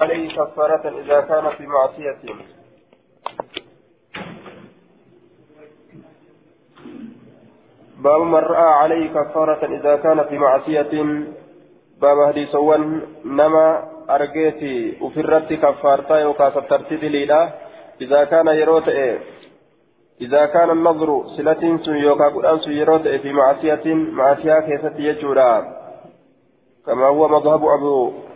عليه كفارة إذا كان في معصية. باب من رأى عليه كفارة إذا كان في معصية. باب حديثوان نما أرجيتي وفرت كفارتا يوكا سترتد ليلا. إذا كان يروت إذا كان النظر سلة سن يوكا قرآن سن يروت في معصية. معصية كيست يجورا. كما هو مذهب أبو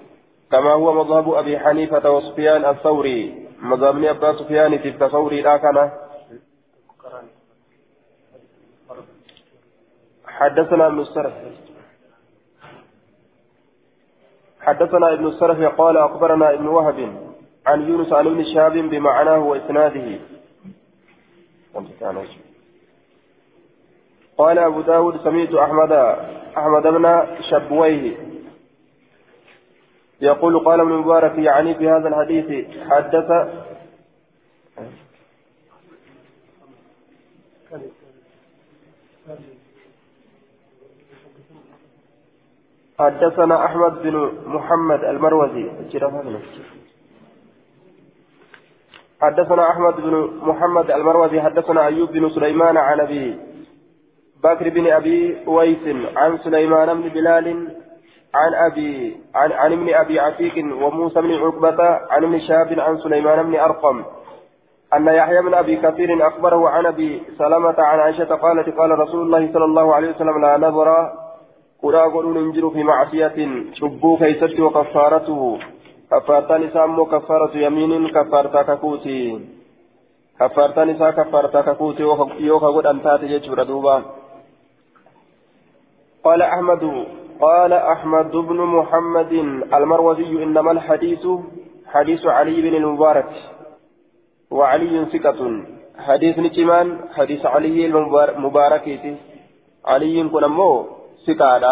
كما هو مذهب أبي حنيفة وسفيان الثوري. مذهب أبا سفيان في الثوري لا كان. حدثنا ابن السرف حدثنا ابن السرف قال أخبرنا ابن وهب عن يونس عن ابن شهاب بمعناه وإسناده. قال أبو داود سمعت أحمد أحمد بن شبويه. يقول قال ابن مبارك يعني في هذا الحديث حدث حدثنا أحمد بن محمد المروزي. حدثنا أحمد بن محمد المروزي حدثنا أيوب بن سليمان عن أبي بكر بن أبي ويس عن سليمان بن بلال عن أبي عن, عن ابن أبي عتيق وموسى بن عقبة عن ابن شهاب عن سليمان بن أرقم أن يحيى بن أبي كثير أخبره عن أبي سلمة عن عائشة قالت قال رسول الله صلى الله عليه وسلم لا نظر قرى قلون انجر في معصية شبو كيست وكفارته كفارتان سامو كفارة يمين كفارتا ككوتي كفارتان سا كفارتا ككوتي يوكا قد أنتات يجور قال أحمد قال أحمد بن محمد المروزي إنما الحديث حديث علي بن المبارك وعلي ثقة. حديث نجمان حديث علي المبارك علي كن مو ثقة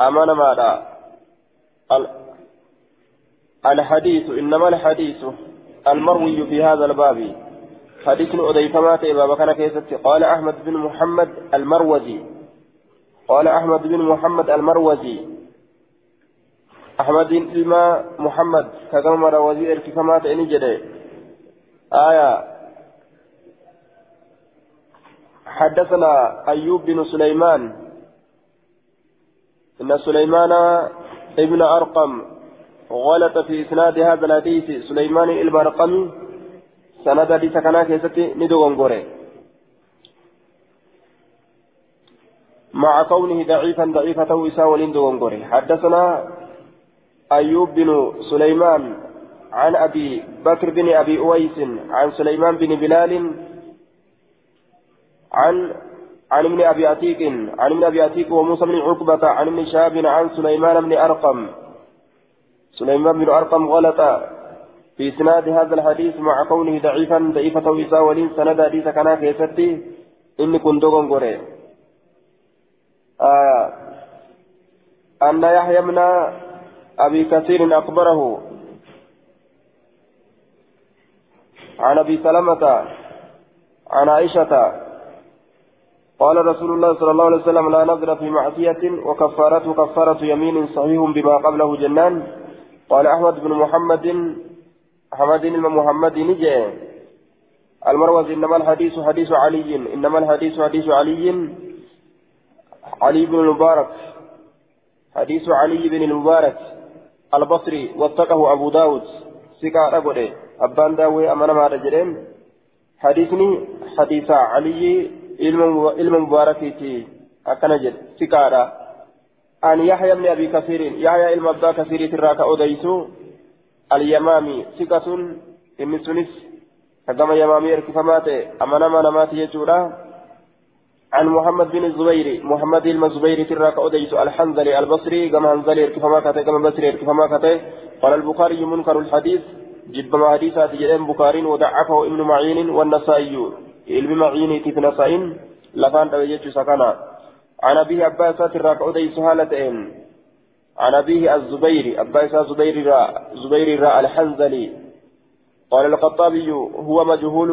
أمان ماذا الحديث إنما الحديث المروي في هذا الباب. حديث أضيفما تيبا كان قال أحمد بن محمد المروزي. قال أحمد بن محمد المروزي. أحمد بن محمد كما وزير كما تأني جدي. آية. حدثنا أيوب بن سليمان. إن سليمان ابن أرقم غلط في إسناد هذا الحديث. سليمان البرقمي سند حديث كان كيستي مع كونه ضعيفا ضعيفة وسا ولين دونغوري حدثنا أيوب بن سليمان عن أبي بكر بن أبي أويس عن سليمان بن بلال عن عن ابن أبي عتيق عن ابن أبي عتيق وموسى بن عقبة عن ابن شهاب عن سليمان بن أرقم. سليمان بن أرقم غلط في إسناد هذا الحديث مع كونه ضعيفا ضعيفة وسا ولين سند حديث كان كيستي إني كنت دونغوري آه أن يحيى بن أبي كثير أخبره عن أبي سلمة عن عائشة قال رسول الله صلى الله عليه وسلم لا نظر في معصية وكفارته كفارة يمين صحيح بما قبله جنان. قال أحمد بن محمد أحمد بن محمد نجي. المروز إنما الحديث حديث علي إنما الحديث حديث علي. علي بن المبارك. حديث علي بن المبارك البصري وثقه أبو داود. سكا أبودي أبان داوي أمانا ما رجلين. حديثني حديث علي علم مباركتي أكنجد سكارا أن يحيى بن أبي كثير يحيى علم أبا كثير تراك أوديسو اليمامي ثقة إن سنس. كما يمامي إركفمات. أمانا ما يجورا عن محمد بن الزبير محمد المزبير تراك أديس الحنظلي البصري كما هنزلي كما كتي كما بصري كما كتي قال البخاري منكر الحديث جد ما حديثات جدًا بخاري وضعفه ابن معين والنسائي. علم معين كيف نسائن؟ لفان توجد سكنا. عن أبيه عباس تراك أديس هالتين عن أبيه الزبير عباس زبير را زبير الحنظلي. قال الخطابي هو مجهول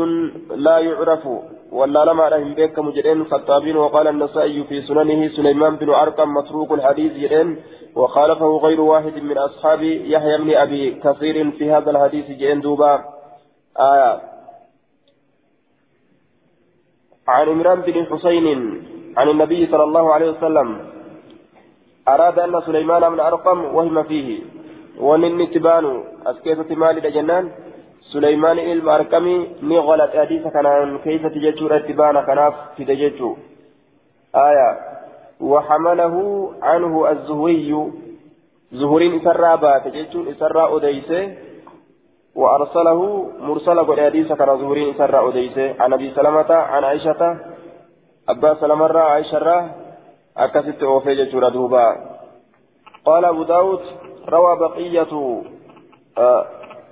لا يعرف. ولا لما رحم بك مجرين خطابين وقال النسائي في سننه سليمان بن أرقم متروك الحديث جرين وخالفه غير واحد من أصحاب يحيى بن أبي كثير في هذا الحديث جرين دوبا. آية. عن عمران بن حسين عن النبي صلى الله عليه وسلم أراد أن سليمان بن أرقم وهم فيه. ونن تبان أسكيسة مالي جنان سليمان إلما أرقمي نغلت حديث كان كيف تججر اتبانا كناف تججو آية وحمله عنه الزهري زهرين إسرى بات ججون إسرى أديسه وأرسله مرسل قد حديث كان زهرين إسرى أديسه عن أبي سلمة عن عائشة أبا سلمة عائشة أكست أوفي ججور دوبا قال أبو داود روى بقية آه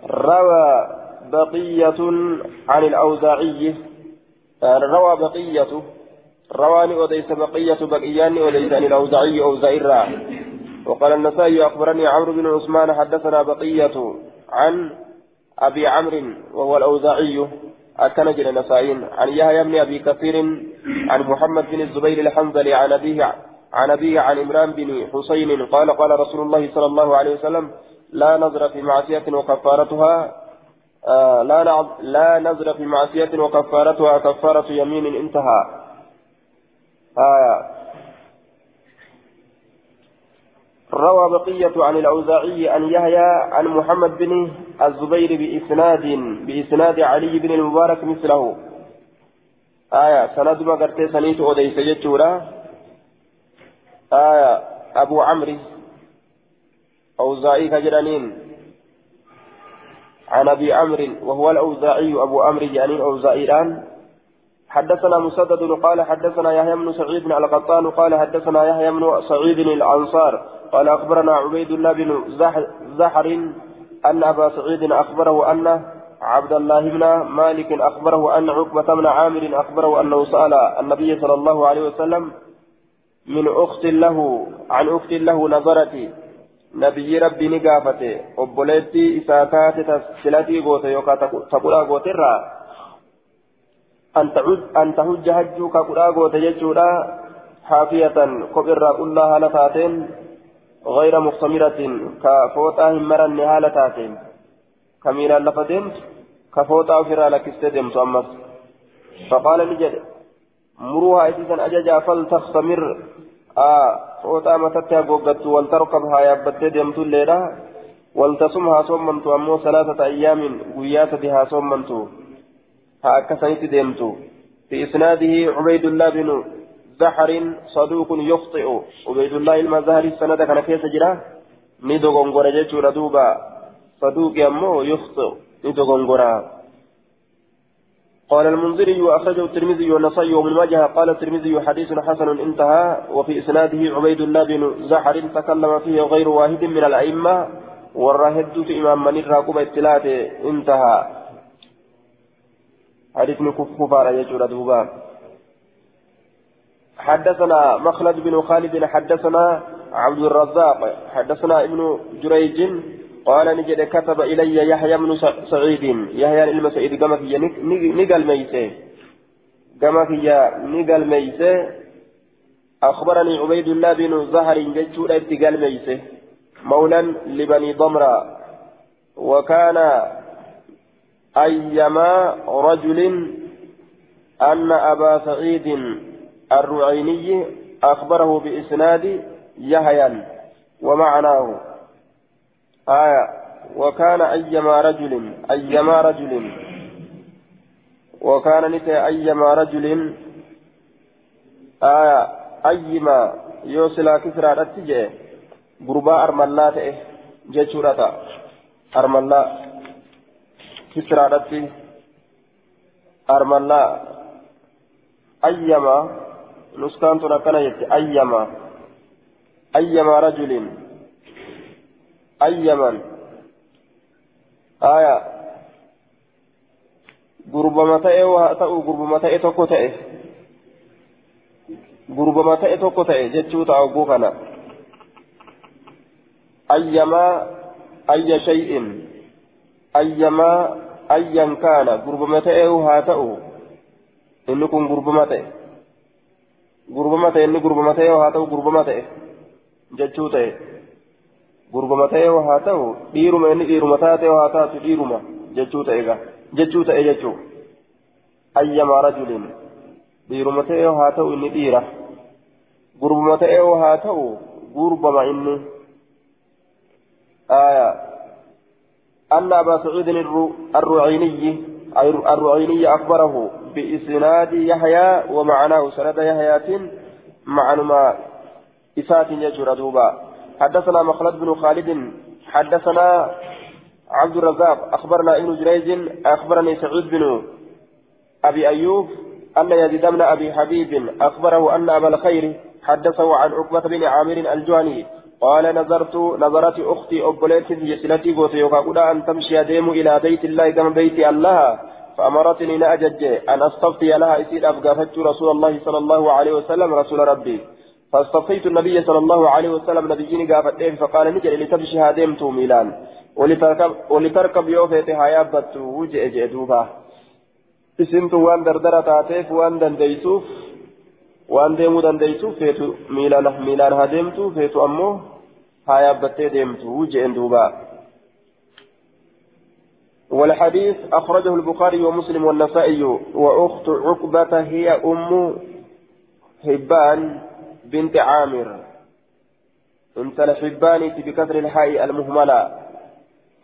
روى بقية عن الأوزاعي. آه روى بقية. رواني أديس بقية بقياني أديس عن الأوزاعي أوزائرا وقال النسائي أخبرني عمرو بن عثمان حدثنا بقية عن أبي عمرو وهو الأوزاعي. أكنجل نسائين عن يحيى بن أبي كثير عن محمد بن الزبير الحنظلي عن أبيه عن أبيه عن عمران بن حسين قال قال رسول الله صلى الله عليه وسلم لا نظر في معصية وكفارتها آه لا لا نظر في معصية وكفارتها كفارة يمين انتهى. آه. روى بقية عن الأوزاعي عن يحيى عن محمد بن الزبير بإسناد بإسناد علي بن المبارك مثله. آية سند ما قرتي سنيت أوديس جتورا آية أبو عمرو. أوزاعي كجرانين. عن أبي عمرو وهو الأوزاعي أبو عمرو يعني أوزاعي الآن. حدثنا مسدد قال حدثنا يحيى بن سعيد بن القطان قال حدثنا يحيى بن سعيد الأنصار قال أخبرنا عبيد الله بن زحر أن أبا سعيد أخبره أن عبد الله بن مالك أخبره أن عقبة بن عامر أخبره أنه سأل النبي صلى الله عليه وسلم من أخت له عن أخت له نبي ربي obboleettii isaa taate silatii goote yookaan taqudhaa goote irraa an tahujja hajjuu ka qudhaa goote jechuudha haafiyatan kopirraa qullaa haala taateen غير مختمرة كفوتا همرن هالة تاتين كميلا لفتين كفوتا فرا لك استدم تؤمس فقال نجد مروها إتسا أججا فلتختمر tarkabhaa yaabbattee deemtu illeedha waltasum haa soommantu ammoo salaasata ayyaamin guyyaa sadi haa soommantu haa akkasanitti deemtu في إسناده عبيد الله بن زحر صدوق يخطئ عبيد الله المزهري السند كان كيس جرا ندو غنغورا جيتشو ردوبا صدوق يمو يخطئ ندو غنغورا قال المنذري وأخرجه الترمذي والنصي وابن ماجه. قال الترمذي حديث حسن انتهى وفي إسناده عبيد الله بن زحر تكلم فيه غير واحد من الأئمة. والراهد في إمام من الراقب اتلاته انتهى. حديث كفار يجور دوبا. حدثنا مخلد بن خالد حدثنا عبد الرزاق. حدثنا ابن جريج قال نجد كتب إلي يحيى بن سعيد. يحيى المسعيد كما في نقل ميسي كما في نقل ميسي أخبرني عبيد الله بن زهر جدّ اتقال ميسي مولا لبني ضمرة. وكان أيما رجل أن أبا سعيد الرعيني أخبره بإسناد يحيى ومعناه. آية. وكان أيما رجل أيما رجل. وكان نتي أيما رجل. آية. أيما. يوصل كسرى رتجه غرباء أرملا تئه جيشورة أرملا. كسرى رتي. أرملا. أيما. نسكان تنكنا يتي. أيما. أيما رجل. Ayyaman aya gurbama ta'e waa ta'u gurbama ta'e tokko ta'e gurbama ta'e tokko ta'e jechuu ta'a oguu kana ayyamaa ayya shay'in ayyamaa ayyan kaana gurbama ta'e haa ta'u inni kun gurbama ta'e gurbama ta'e inni gurbama ta'e haa ta'u gurbama ta'e jechuu ta'e gurbama ta'e haa ta'u dhiiruma inni dhiiruma taate haa taatu dhiiruma jechuu ta'e gaa jechuu ta'e jechuu ayyamaa rajulin dhiiruma ta'e haa ta'u inni dhiira gurbama ta'e haa ta'u gurbama inni آية أن أبا سعيد الرعيني الرعيني أخبره بإسناد يحيى ومعناه سند يحيى معنى إسات يجر دوبا حدثنا مخلد بن خالد حدثنا عبد الرزاق أخبرنا ابن جريج أخبرني سعيد بن أبي أيوب أن يزيد بن أبي حبيب أخبره أن أبا الخير حدثه عن عقبة بن عامر الجهني قال نظرت نظرت أختي أبوليت جسلتي قوت يوكاكودا أن تمشي ديم إلى بيت الله كما بيت الله فأمرتني نأجج أن أستفتي لها إسيد أفقافت رسول الله صلى الله عليه وسلم رسول ربي. فاستفتيت النبي صلى الله عليه وسلم نبيين قافت فقال نجل لتمشي هادمت ميلان. ولتركب ولتركب يوفيت هيابت وجئ جئدوبا اسمت وان دردرة تاتيف وان waan deemuu dandeeysu feetu miilaan miilaan haa deemtu feetu ammoo haa yaabbattee deemtu jeen duuba والحديث أخرجه البخاري ومسلم والنسائي وأخت عقبة هي أم حبان. بنت عامر. انت الحبان بكسر الحاء المهملة.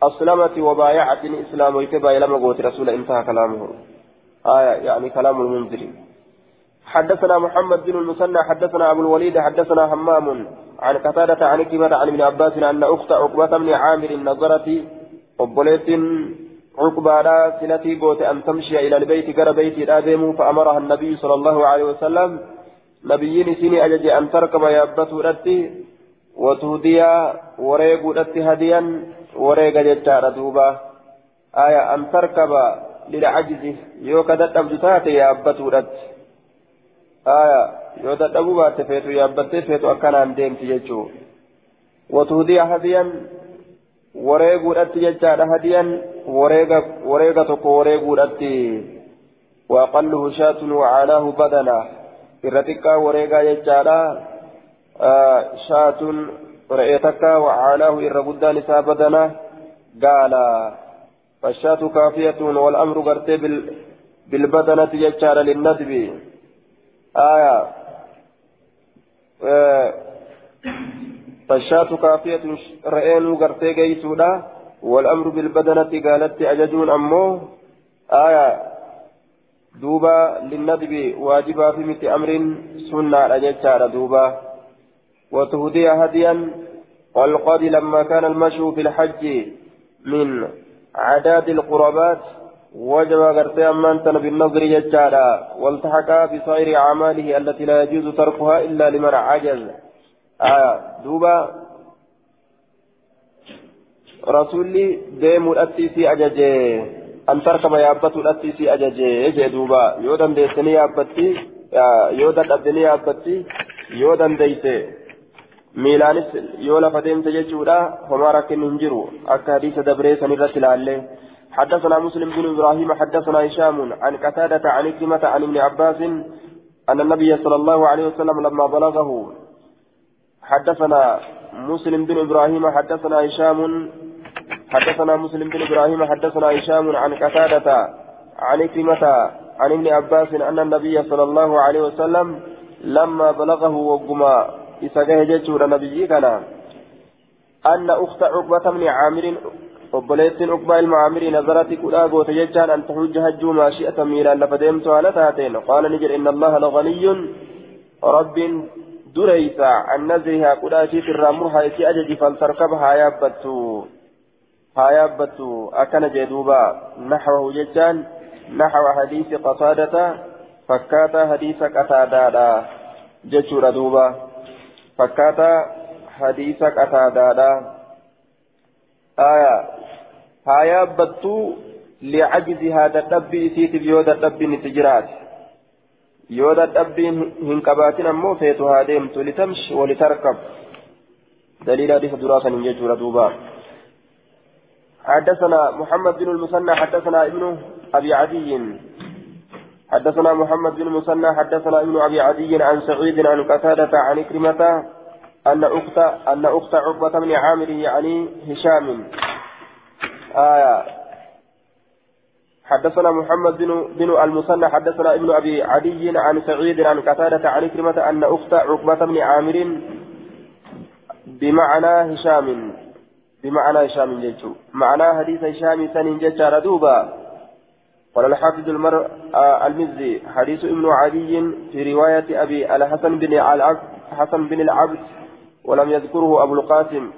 أسلمت وبايعت الإسلام ويتبع لما قوت رسول انتهى كلامه. آية يعني كلام المنذر حدثنا محمد بن المثنى حدثنا أبو الوليد حدثنا همام. عن قتادة عن كبر عن ابن عباس أن أخت عقبة بن عامر نظرت قبلت عقبة سلتي قوت أن تمشي إلى البيت قرى بيت فأمرها النبي صلى الله عليه وسلم نبيين سني أجج أن تركب يابته رتي وتهدي وريق رتي هديا وريق ججار دوبا آية أن تركب للعجز يوكدت أبدتات يابته رتي آية yoo dadhabuu baatte feetu yaabbattee feetu akkanaan deemti jechuu watuudiya hadiyan wareeguudhatti jechaadha hadiyan wareega tokko wareeguudhatti waaqalluhu shaatun wacaalaahu badana shaatun re'ee takka wacaalaahu irra guddaan isaa badana. Gaala. فالشاة كافية والأمر قرتي بالبدنة يجعل للندب آية فالشاة كافية رئين قرتي قيسودا والأمر بالبدنة قالت أججون أمو آية دوبا للندب واجبا في مثل أمر سنة أججار دوبا وتهدي هديا والقاضي لما كان المشي في الحج من عداد القربات وجب غرتي أمان تن بالنظر يجارا والتحق بصائر أعماله التي لا يجوز تركها إلا لمن عجز آه دوبا رسولي ديم الأتيسي أن تركب يابت الأتيسي أججي يجي دوبا يودن ديسني يابتي يودن أبدني يابتي يودن ديسي ميلانس يولا فديم تججودا فما ركن هنجرو أكا حديث دبريسا نرسل عليه حدثنا مسلم بن إبراهيم حدثنا هشام عن قتادة عن كلمة عن ابن عباس أن النبي صلى الله عليه وسلم لما بلغه حدثنا مسلم بن إبراهيم حدثنا هشام حدثنا مسلم بن إبراهيم حدثنا هشام عن قتادة عن كلمة عن ابن عباس أن النبي صلى الله عليه وسلم لما بلغه وقما إسقاه جيشه نبي كان أن أخت عقبة بن عامر kudhaa goote jechaan an tahujja hajjuu maashi'ata miilaan lafa deemtu haala taateen qaala ni jedhe inna allaha laganiyyun rabbiin dureysa an nazrihaa kudhaa isiit irraa murhaa isii ajaji faltarkaba haa yaabbattu akkana jee duuba naxwahu jechaan naxwa hadiisi qataadata fakkaataa hadiisa qataadaadha jechuudha duuba fakkaataa hadiisa qataadaadha آية dadhabbii isiitiif yoo dadhabbiin itti jiraate yoo dadhabbiin hin qabaatin ammoo feetu haa deemtu litamshi walitarkab دليل حديث دراسة من جيش دوبا حدثنا محمد بن المثنى حدثنا ابن أبي عدي. حدثنا محمد بن مسنى حدثنا ابن أبي عدي عن سعيد عن قتادة عن كرمة أن أخت أن أخت عقبة بن عامر يعني هشام. آية. حدثنا محمد بن بن المثنى حدثنا ابن أبي عدي عن سعيد عن قتادة عن كلمة أن أخت عقبة بن عامر بمعنى هشام. بمعنى هشام جيتشو. معنى حديث هشام سن جيتشا ردوبا. قال الحافظ المر آه المزي حديث ابن عدي في رواية أبي الحسن بن العبد حسن بن العبد ولم يذكره أبو القاسم.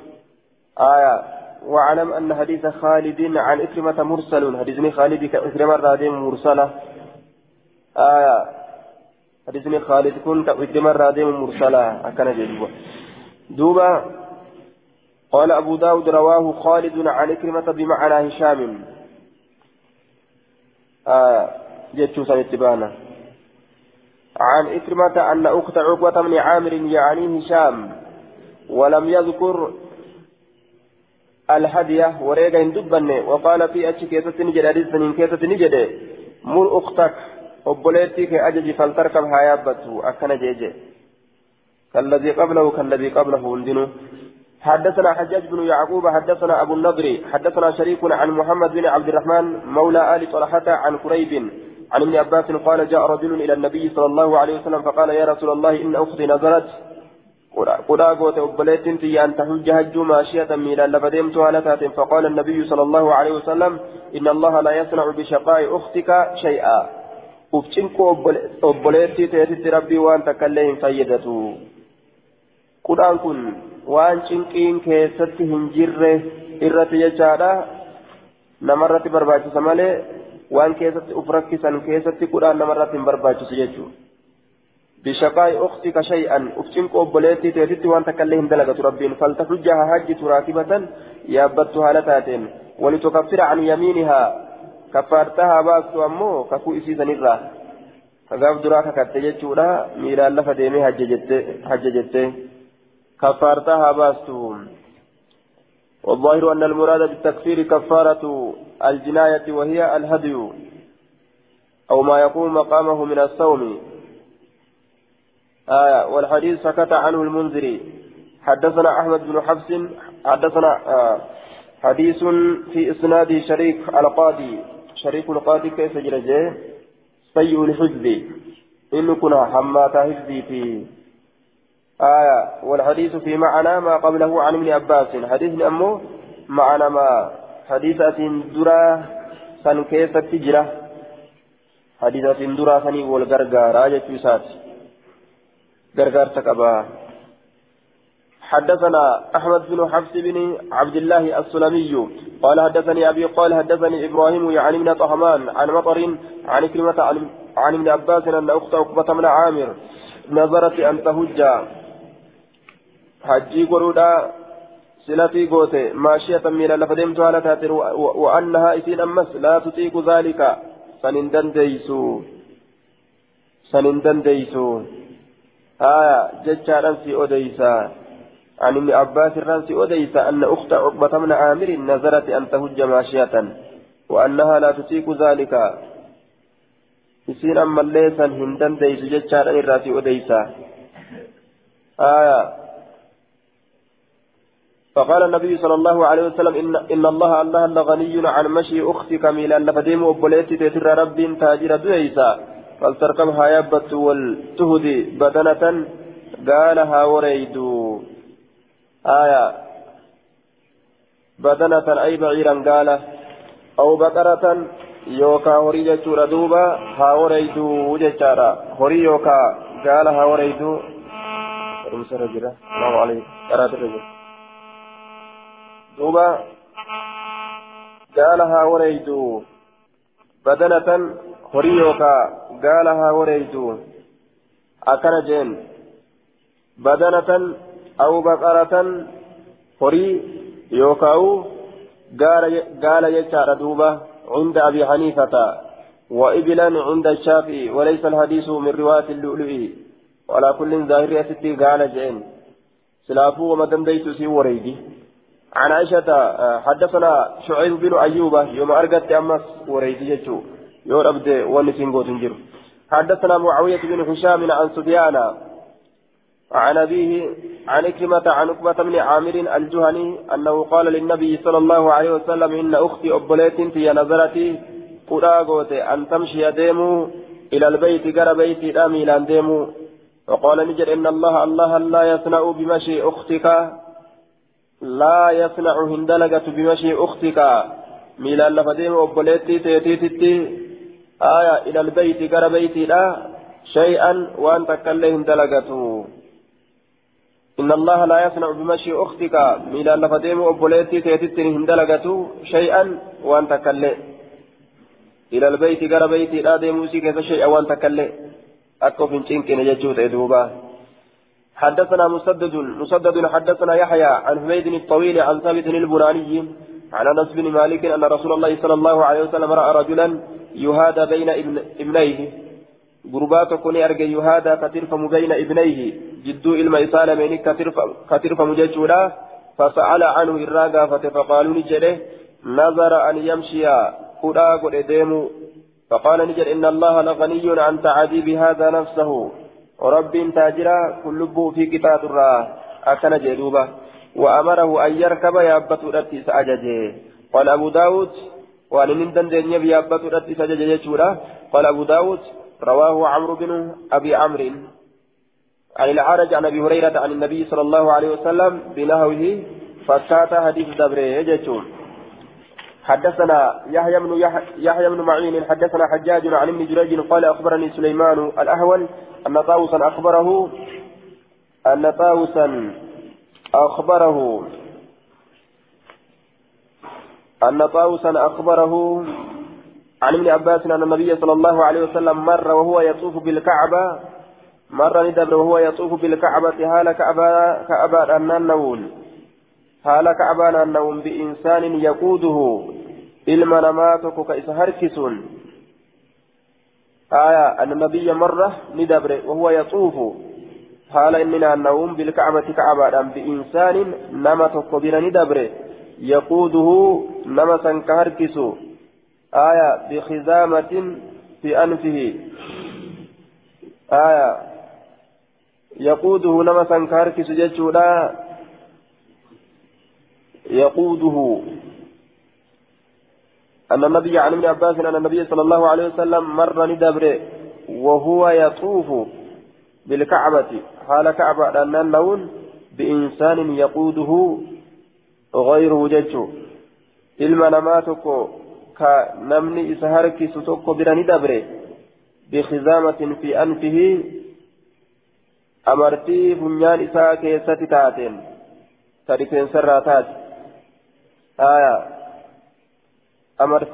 آية واعلم أن حديث خالد عن إكرمة مرسل. حديثني خالد كإكرمة رادين مرسلة. آية حديثني خالد كن كإكرمة رادين مرسلة. أكن جدوبا دوبا قال أبو داود رواه خالد عن إكرمة بمعنى هشام. آية جتشو سنتبانا عن إكرمة أن أخت عقبة بن عامر يعني هشام ولم يذكر الهدية وريغا هندبني وقال في أتش كيسة نجد حديث سنين كيسة نجد. مر أختك ajaji faltarkab haa yaabbattu akkana jeeje كالذي قبله كالذي قبله هندنو حدثنا حجاج بن يعقوب حدثنا أبو النضر حدثنا شريك عن محمد بن عبد الرحمن مولى آل طلحة عن كريب عن ابن عباس قال جاء رجل إلى النبي صلى الله عليه وسلم فقال يا رسول الله إن أختي نزلت قدا قوت أبليت في أن تحج هج ماشية ميلا لفديمت هالتات فقال النبي صلى الله عليه وسلم إن الله لا يصنع بشقاء أختك شيئا. أفتنك أبليت تيتت ربي وأن تكلهم فيدته قدان كن وأن شنقين كيست هنجر إرت يجارة نمرت برباجس مالي وأن كيست أفركسا كيست قدان نمرت برباجس يجو بشقاء أختك شيئا أفتنك أبوليتي تيتي وأنت كلهم دلقة ربين فلتحجها حج راكبة يابتها لتاتين ولتكفر عن يمينها كفارتها باس أمو كفو إسيسا نرى فقاف دراك كتجتشولا ميلا لفا ديمي حج جتة كفارتها باس والظاهر أن المراد بالتكفير كفارة الجناية وهي الهدي أو ما يقوم مقامه من الصوم. آية والحديث سكت عنه المنذري. حدثنا أحمد بن حفص حدثنا آه حديث في إسناد شريك القاضي. شريك القاضي كيف جرجه؟ سيء الحفظ. إن كنا حماتا حفظي في آية والحديث في معنى ما قبله عن ابن عباس. حديث أمه معنى ما حديث درا سن كيف تجرى حديث درا سني والغرغار آية غرغر تقبا. حدثنا أحمد بن حفص بن عبد الله السلمي. قال حدثني أبي قال حدثني إبراهيم يعني من طهمان عن مطر عن كلمة عن, ابن عباس أن أخت عقبة من عامر نظرت أن تهج. حجي قرودا سلتي قوتي ماشية من لفدمت على تاتر وأنها إسين أمس لا تطيق ذلك سنندن ديسو سنندن ديسو آية جتشارا في أديسا عن ابن عباس الرانسي أديسا أن أخت عقبة من عامر نزلت أن تهج ماشية وأنها لا تسيك ذلك يصير أما ليسا هندن ديس جتشارا الراسي أديسا آية فقال النبي صلى الله عليه وسلم إن, إن الله الله لغني عن مشي أختك ميلا لفديم وبليتي تتر رب تاجر ديسا فلتركبها يبت والتهدي بدنة قالها وريد. آية. بدنة أي بعيرا قال. أو بقرة يوكا هوري جتشورا دوبا ها وريد جتشارا هوري يوكا قال وريد. رمسر رجلا الله عليه قرات الرجل. دوبا قال ها وريد بدنة gaala haa wareeytu akkana jeen badanatan aw baqaratan horii yookaawu gaala jechaadha duuba عند أبي حنيفة. وإبلا عند الشافعي. وليس الحديث من رواية اللؤلؤي وعلى كل ظاهر ستي قال جين سلافو وما دمديت سي وريدي. عن عائشة حدثنا شعيب بن أيوب يوم أرقت أمس dhabde wanni siin gootu hin jiru حدثنا معاوية بن هشام عن سفيان عن أبيه عن إكرمة عن عقبة بن عامر الجهني أنه قال للنبي صلى الله عليه وسلم إن أختي أبوليت في نظرتي قراغوت أن تمشي ديمو إلى البيت قرى بيتي لا ميلان ديمو. وقال نجر إن الله الله لا يصنع بمشي أختك لا يصنع هندلقة بمشي أختك. ميلان لفديم أبوليتي تيتيتي. آية إلى البيت قرى بيتي لا. شيئا وأن تكلهم دلقته إن الله لا يصنع بمشي أختك. ميلا لفديم أبوليتي تيتتني هندلقته شيئا وأن تكلم إلى البيت قرى بيتي لا. ديموسي كيف شيئا وأن تكلم أكو في نشينكين يجوت إدوبا حدثنا مسدد مسدد حدثنا يحيى عن حميد الطويل عن ثابت البناني عن أنس بن مالك أن رسول الله صلى الله عليه وسلم رأى رجلا يهادى بين ابن ابنيه. غربات كوني ارجى يهادى كترفم بين ابنيه. جدو ilma isaa lameenii katirfamu jechuudha فسأل عنه الراقة فقالوا نجده نظر أن يمشي فدا قد فقال نجد إن الله لغني عن تعدي بهذا نفسه. ورب تاجرا كل في كتاب الراه أكن جدوبة وأمره أن يركب يابت رتي سأججه قال أبو داود وأن نندن دنيا بيابت رتي سأججه قال أبو داود رواه عمرو بن أبي عمرو عن العرج عن ابي هريره عن النبي صلى الله عليه وسلم بنهوه فكات حديث دبره يجتون حدثنا يحيى بن يحيى بن معين حدثنا حجاج عن ابن جريج قال أخبرني سليمان الأهول أن طاووسا اخبره أن طاووسا اخبره أن طاووسا أخبره عن ابن عباس أن النبي صلى الله عليه وسلم مر وهو يطوف بالكعبه مرة ندبر وهو يطوف بالكعبة حال كعبة كعبة النون حال كعبة النون بإنسان يقوده. إلما نماتك كإس هركسون. آية أن النبي مرة ندبر وهو يطوف. حال إننا النوم بالكعبة كعبة بإنسان نمتك بنا ندبر. يقوده نمسا كهركس. آية بخزامة في أنفه. آية يقوده نما سنكارك سججودا يقوده أن النبي عن ابن عباس أن النبي صلى الله عليه وسلم مر ندبر وهو يطوف بالكعبة. حال كعبة أن اللون بإنسان يقوده غيره ججو ilma namaa tokko ka namni isa harkisu tokko bira ni dabre bikizaamatin fi anfihi amartii funyaan isaa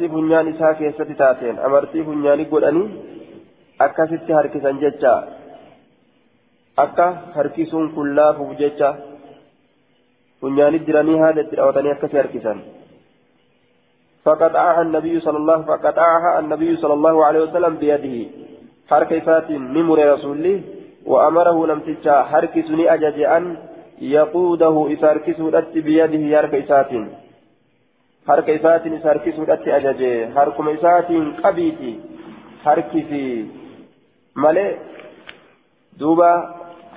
funyaan isaa keessatti taateen amartii funyaanii godhanii akkasitti harkisan jecha akka harkisuun kun laafuuf jecha funyaanii jiranii haala itti dhawatanii akkasi harkisan فقطعها النبي صلى الله فقطعها النبي صلى الله عليه وسلم بيده حركة نمر رسوله وأمره نمتجا حركسني أجج أن يقوده إساركسه بيده إساتين حرك إساتين إساركسه الأت أجج حركم إساتين قبيتي حركسي ملي دوبا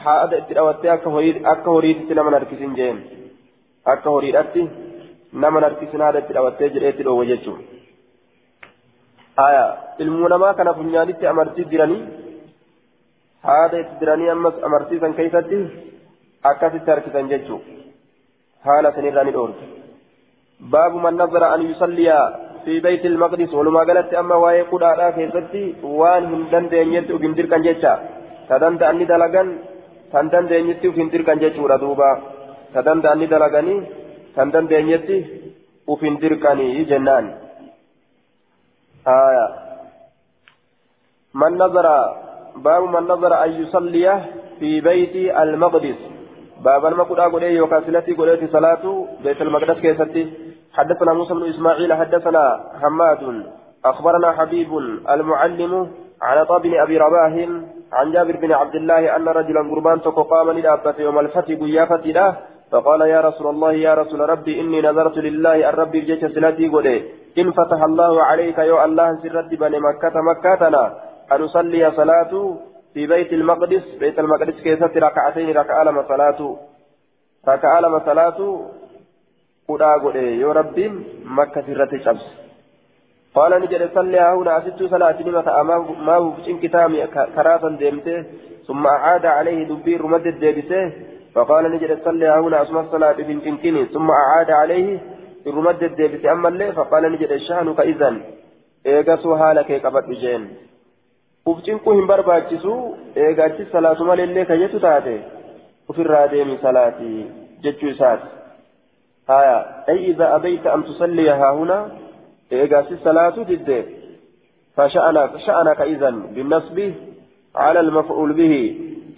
haadha itti dhawattee akka horiitti nama harkisin jeen akka horiidhatti nama harkisin haadha itti dhawattee jedhee itti dhoowwe jechuudha. ilmuu namaa kana funyaanitti amartii jiranii haada itti diranii ammas amarsiisan keessatti akkasitti harkisan jechuu haala sanirraa ni dhoorte baabu man nazara an yusalliya fi beyti ilmaqdis walumaa galatti amma waa'ee kudhaadhaa keessatti waan hin dandeenyetti uf hin dirqan jecha ta danda'anni dalagan tan dandeenyetti uf hin dirqan jechuudha duuba ta danda'anni dalaganii tan dandeenyetti uf hin dirqanii jennaan man nazara باب من نظر أن يصلي في بيت المقدس باب المقدس أقول إيه وكاسلتي بيت المقدس كيستي حدثنا موسى بن إسماعيل حدثنا حماد أخبرنا حبيب المعلم عن طاب أبي رباه عن جابر بن عبد الله أن رجلا قربان قام للأبة يوم الفتح قيافة له فقال يا رسول الله يا رسول ربي إني نذرت لله الرب بجيش سلاتي قولي إن فتح الله عليك يا الله سرت بني مكة مكتنا أن أصلي صلاة في بيت المقدس بيت المقدس كيست ركعتين ركعة لما صلاة ركعة لما صلاة قدا قد يا ربي مكة سرتي شمس قال نجد صلي هنا أسدت صلاة نمة ما هو في كتابي كراسا ديمته ثم أعاد عليه دبير مدد ديبسه فقال نجد صلي هنا أسمى الصلاة في كنكني ثم أعاد عليه irrumadde deebise ammallee faqaala ni jedhe shaanuka izan eegasuu haala kee qabadhu jeen uf cinquu hin barbaachisu eegaachi salaatu maleellee kayyetu taate ofirraa deemi salaatii jechuu isaati haya ay iza abayta an tusalliya haahuna eegaachi salaatu didde فشأنك شأنك إذن بالنصب على المفعول به.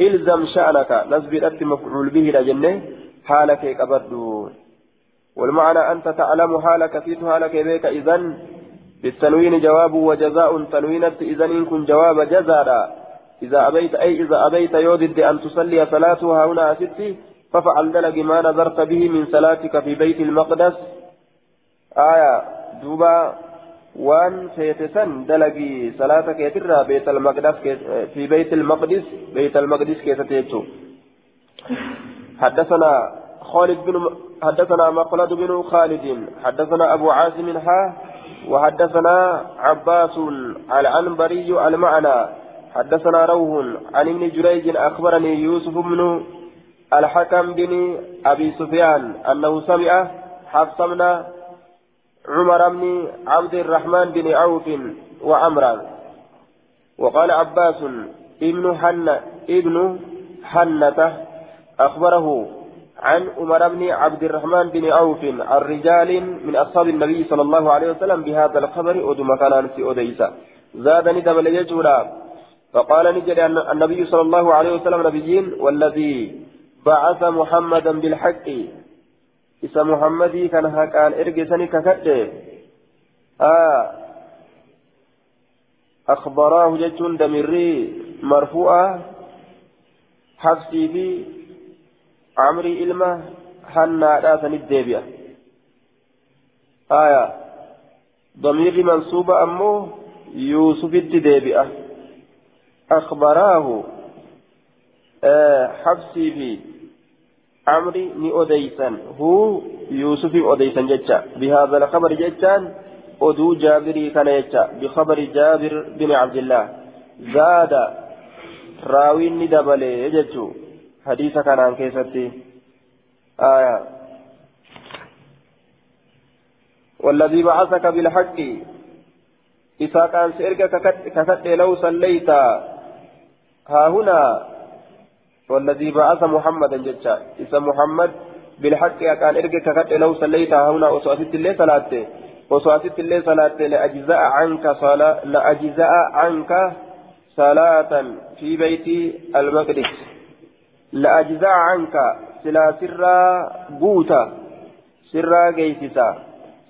إلزم شأنك نصب الأت مفعول به لجنة حالك كبردون والمعنى أنت تعلم حالك في حالك بك إذن بالتنوين جواب وجزاء. تنوينة إذن إن كن جواب جزاء. إذا أبيت أي إذا أبيت يودد أن تصلي صلاتها هنا ستي ففعل دلق ما نظرت به من صلاتك في بيت المقدس. آية دوبا وان سيتسن دلقي صلاتك يترى بيت المقدس في بيت المقدس بيت المقدس كيف تيتو حدثنا خالد بن حدثنا مخلد بن خالد حدثنا أبو عاصم حا وحدثنا عباس العنبري المعنى. حدثنا روح عن ابن جريج أخبرني يوسف بن الحكم بن أبي سفيان أنه سمع حفص بن عمر بن عبد الرحمن بن عوف وعمران. وقال عباس ابن حنة ابن حنة أخبره عن عمر بن عبد الرحمن بن عوف الرجال من أصحاب النبي صلى الله عليه وسلم بهذا الخبر أدم كان في أديسا زادني دبل يجولا فقال أن النبي صلى الله عليه وسلم نبيين والذي بعث محمدا بالحق. إسا محمدي كان هكان إرجسني ككده آه. أخبراه جتون دمري مرفوعة. حفصي في عمري إلما حنا راسن الديبيا آية. ضمير منصوبة أمه يوسف الديبيا أخبراه. آه. حبسي في عمري ني أوديسان هو يوسف أوديسان جتا بهذا الخبر جتان أدو جابري كان يجتا بخبر جابر بن عبد الله. زاد راوين ندبلي يجتو حديث كان عن آية. والذي بعثك بالحق. إذا كان سيرك ككت لو صليت. ها هنا. والذي بعث محمدا جدا إذا محمد بالحق كان إرك ككت لو صليت هنا وسأتت اللي صلاته وسأتت اللي صلاته لأجزاء عنك صلاة لأجزاء عنك صلاة في بيت المقدس. لأجزاء عنك سلا سرا قوتا. سرا قيسسا.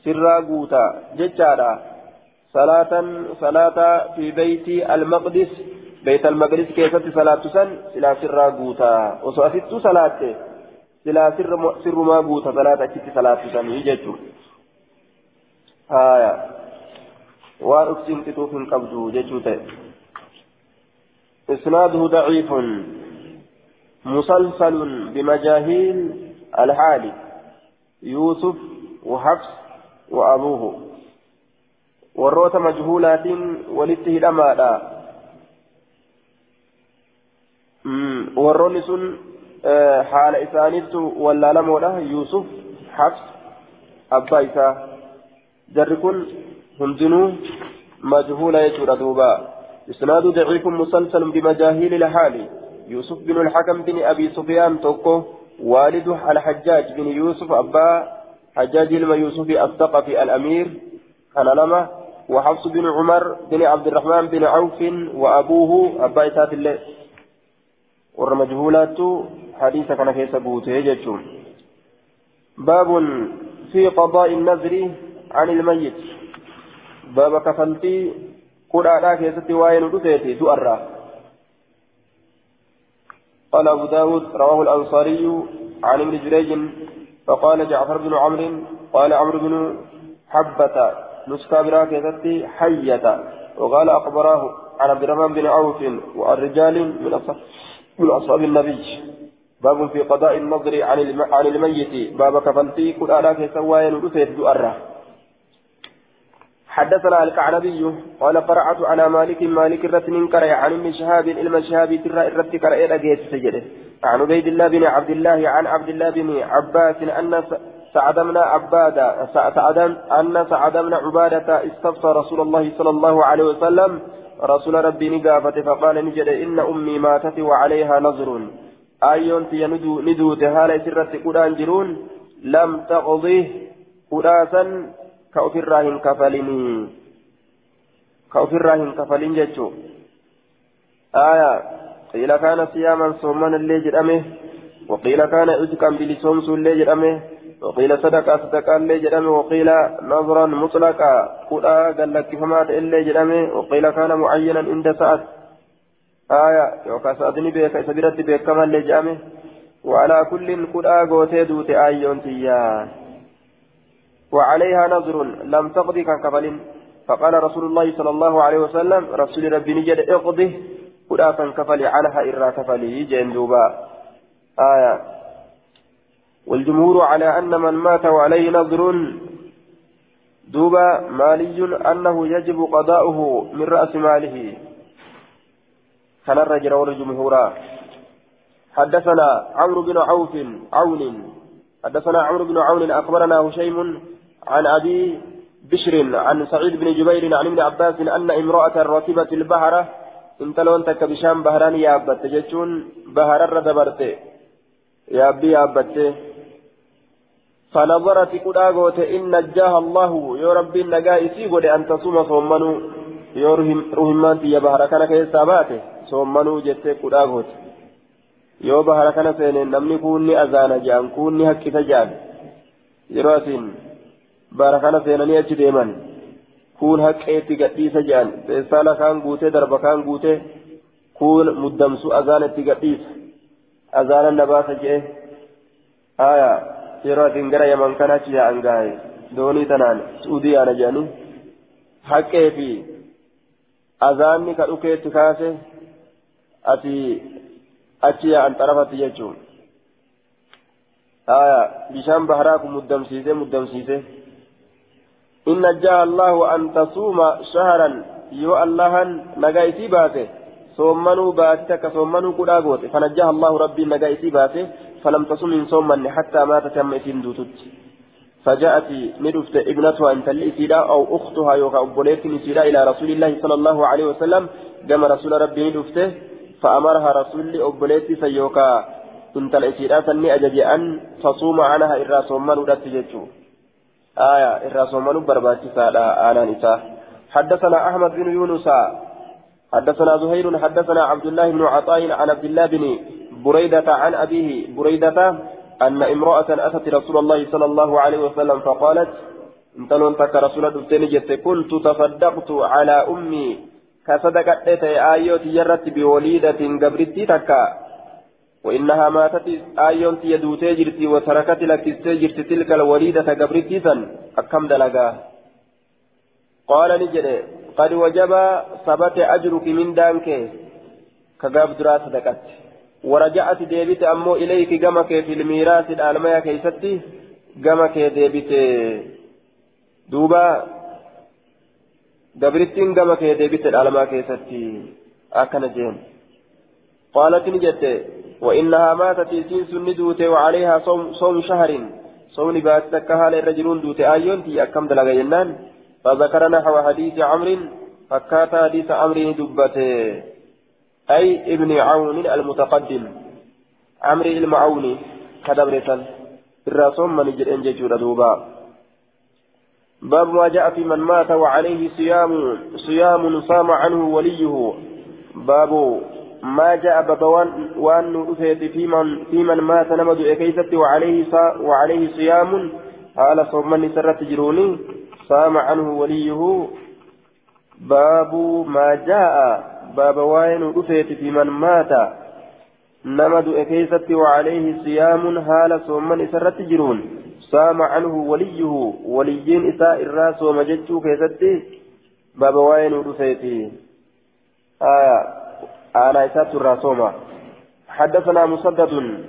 سرا قوتا. ججارا صلاة صلاة في بيت المقدس بيت المقدس كيست صلاة سن سلا سرا قوتا. وصفت صلاة سلا سر سر ما قوتا. صلاة كت صلاة سن يججو آية. وأقسم تتوف قبضو ججو إسناده ضعيف. مسلسل بمجاهيل الحال يوسف وحفص وأبوه. والروت مجهولات ولته الأمادا warroonni sun haala isaaniittu wallaalamoodha yuusuf xabs abbaa isaa jarri kun hundinuu majhuula jechuudha duuba isnaadu daciifun musalsalun bimajaahili lhaali يوسف بن الحكم بن أبي سفيان توكو والده الحجاج بن يوسف أبا حجاج لما يوسف الثقفي الأمير كان لما وحفص بن عمر بن عبد الرحمن بن عوف وأبوه أبا إسات الله والمجهولات حديث كان في سبوته باب في قضاء النذر عن الميت باب كفلتي قرآن كيستي وين رفيتي تؤرى قال أبو داود رواه الأنصاري عن ابن جريج فقال جعفر بن عمرو قال عمرو بن حبة نسكا براكزتي حية وقال أخبراه عن عبد الرحمن بن عوف وعن رجال من أصحاب من أصحاب النبي. باب في قضاء النظر عن الميت. باب كفلتي كل آلاف سوايا ودفيت دؤرة. حدثنا الكعنبي قال قرأت على مالك مالك الرتن كرع عن ابن شهاب علم شهاب ترى الرت كرع لقيت سجده. عن عبيد الله بن عبد الله عن عبد الله بن عباس أن سعد بن عبادة سعد أن سعد عبادة استفسر رسول الله صلى الله عليه وسلم. رسول ربي نقافة فقال نجد إن أمي ماتت وعليها نظر. آيون في ندو ندو تهالة سرة قرآن جرون لم تقضيه قراسا كأفر راهن كفلني. كأفر راهن كفلين جتشو. آية قيل كان صياما صوما اللي جرأمه وقيل كان عتقا بلسومس اللي جرأمه. وقيل صدقة صدقة اللي جرمه وقيل نظرا مطلقا قدا قال لك فمات اللي جرمه وقيل كان معينا عند سعد. آية يوكا سعدني بيك سبيرت بيك كما اللي جرمه وعلى كل قدا قوتي دوت آيون تيان وعليها نظر لم تقضي كان كفل فقال رسول الله صلى الله عليه وسلم رسول ربي نجد اقضي. قدا كان كفل عنها إرى كفلي جندوبا آية. والجمهور على أن من مات وعليه نظر دوبا مالي أنه يجب قضاؤه من رأس ماله. كان الرجل والجمهور حدثنا عمرو بن عوف عون. حدثنا عمرو بن عون أخبرنا هشيم عن أبي بشر عن سعيد بن جبير عن ابن عباس أن امرأة ركبت البحر. انتلون تك بشام بهران يابت. جتون بهر الردبرت يابي يابت. فنظرت كدا غوت إن نجاها الله يا ربي نجا إسي غود أن تصوم صومنو يا رحمان يا بحر كان كيسا باته صومنو جت كدا غوت yoo bahara kana seene namni kuunni azaana jedhan kuunni haqqisa jedhan yeroo asiin bahara kana seenanii achi deeman kuun haqqeetti gadhiisa jedhan beessaala kaan guutee darba kaan guutee kuun muddamsu azaana itti gadhiisa azaana yeroo atiin gara yaman kanachi yaa'an gaaye doonii tanaan suudii yaana jedhanii haqqee fi azaanni ka dhukeetti kaase ati achi yaa'an xarafatti jechuun bishaan baharaa kun muddamsiise muddamsiise إن جاء الله أن تصوم شهرا يو اللهن نجايتي باته صومنوا باتك صومنوا كداغوت فنجاها الله ربي نجايتي باته فلم تصم من صوما حتى ماتت يم إسين فجاءت ندفت ابنتها أن تلئسيدا أو أختها يوكا أبوليت نسيدا إلى رسول الله صلى الله عليه وسلم. كما رسول ربي ندفته فأمرها رسول أبوليت سيوكا إن تلئسيدا سني أجج أن تصوم عنها إرى صوما ودت جتشو آية إرى صوما برباتي سادا آنا نساء حدثنا أحمد بن يونس. حدثنا زهير. حدثنا عبد الله بن عطاء عن عبد الله بن بريدة عن أبيه بريدة أن امرأة أتت رسول الله صلى الله عليه وسلم فقالت انتلون تك رسول الله كنت تصدقت على أمي. كصدقت بوليدة قبرتي تكا. وإنها ماتت آيون يدوتي جرتي وتركت لك جرت تلك الوليدة قبرتي أكم دلقا؟ قال نجد قد وجب أجرك من دانك. كقاب ورجعت ديبت أمو إليك جمك في الميراث الألمية كيستي جمك ديبت دوبا دبرتين جمك ديبت الألمية كيستي أكن جين. قالت نجت وإنها ماتت سين سندوت وعليها صوم, صوم شهر. صوم باتكها للرجلون دوت آيون في أكم دلغ ينان فذكر نحو حديث عمرو فكات حديث عمرو دبته أي ابن عون المتقدم. عمرو المعوني كدبرة الرسول من انججور دوبا باب ما جاء في من مات وعليه صيام صيام صام عنه وليه. باب ما جاء بابوان وان في من في من مات نمد كيست وعليه وعليه صيام. قال صوم من سرت جروني صام عنه وليه. باب ما جاء باب وين رفيت في من مات نمد كيست وعليه صيام هال صوما إسرت جرون صام عنه وليه وليين إساء الراس ومججو كيست باب وين رفيت آية أنا إسات الرسومة حدثنا مسدد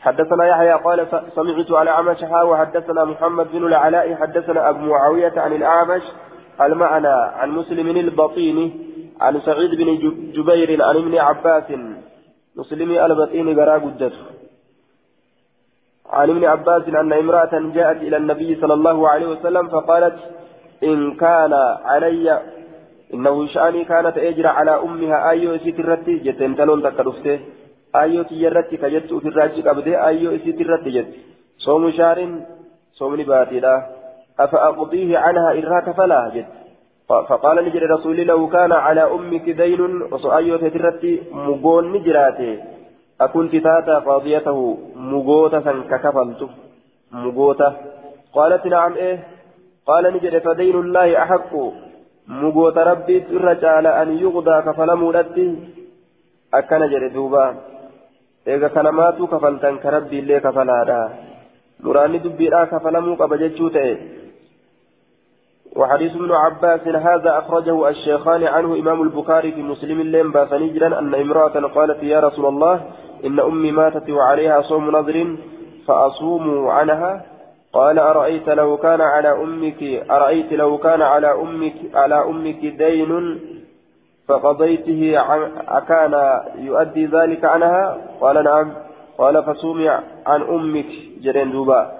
حدثنا يحيى قال سمعت على عمش وحدثنا محمد بن العلاء حدثنا أبو معاوية عن الأعمش المعنى عن مسلم البطيني عن سعيد بن جبير عن ابن عباس مسلم البطيني قرا قدته عن ابن عباس أن امرأة جاءت إلى النبي صلى الله عليه وسلم فقالت إن كان علي إنه شأني كانت أجرى على أمها أيو سترتي جتن تلون تكرفته أيو تجرتي كجت أتراجي قبده أيو سترتي جت. صوم شهر صوم نباتي لا. أفأقضيه عنها إراك فلا جت. فقال نجري رسول لو كان على أمك دين وصأيو تترتي مقون نجراته أكنت تاتا قاضيته مقوتة ككفلت مقوتة قالت نعم إيه قال نجري فدين الله أحق مقوت ربي الرجال أن يغضى كفلمو لتي أكن جري دوبا إذا كلماتو كفلتن كربي اللي كفلادا مراني دبيرا كفلمو قبجتشو تأي وحديث ابن عباس هذا أخرجه الشيخان عنه إمام البخاري في مسلم اللين باسنجرا أن امرأة قالت يا رسول الله إن أمي ماتت وعليها صوم نظر فأصوم عنها قال أرأيت لو كان على أمك أرأيت لو كان على أمك على أمك دين فقضيته أكان يؤدي ذلك عنها؟ قال نعم. قال فصومي عن أمك. جرين دوبا.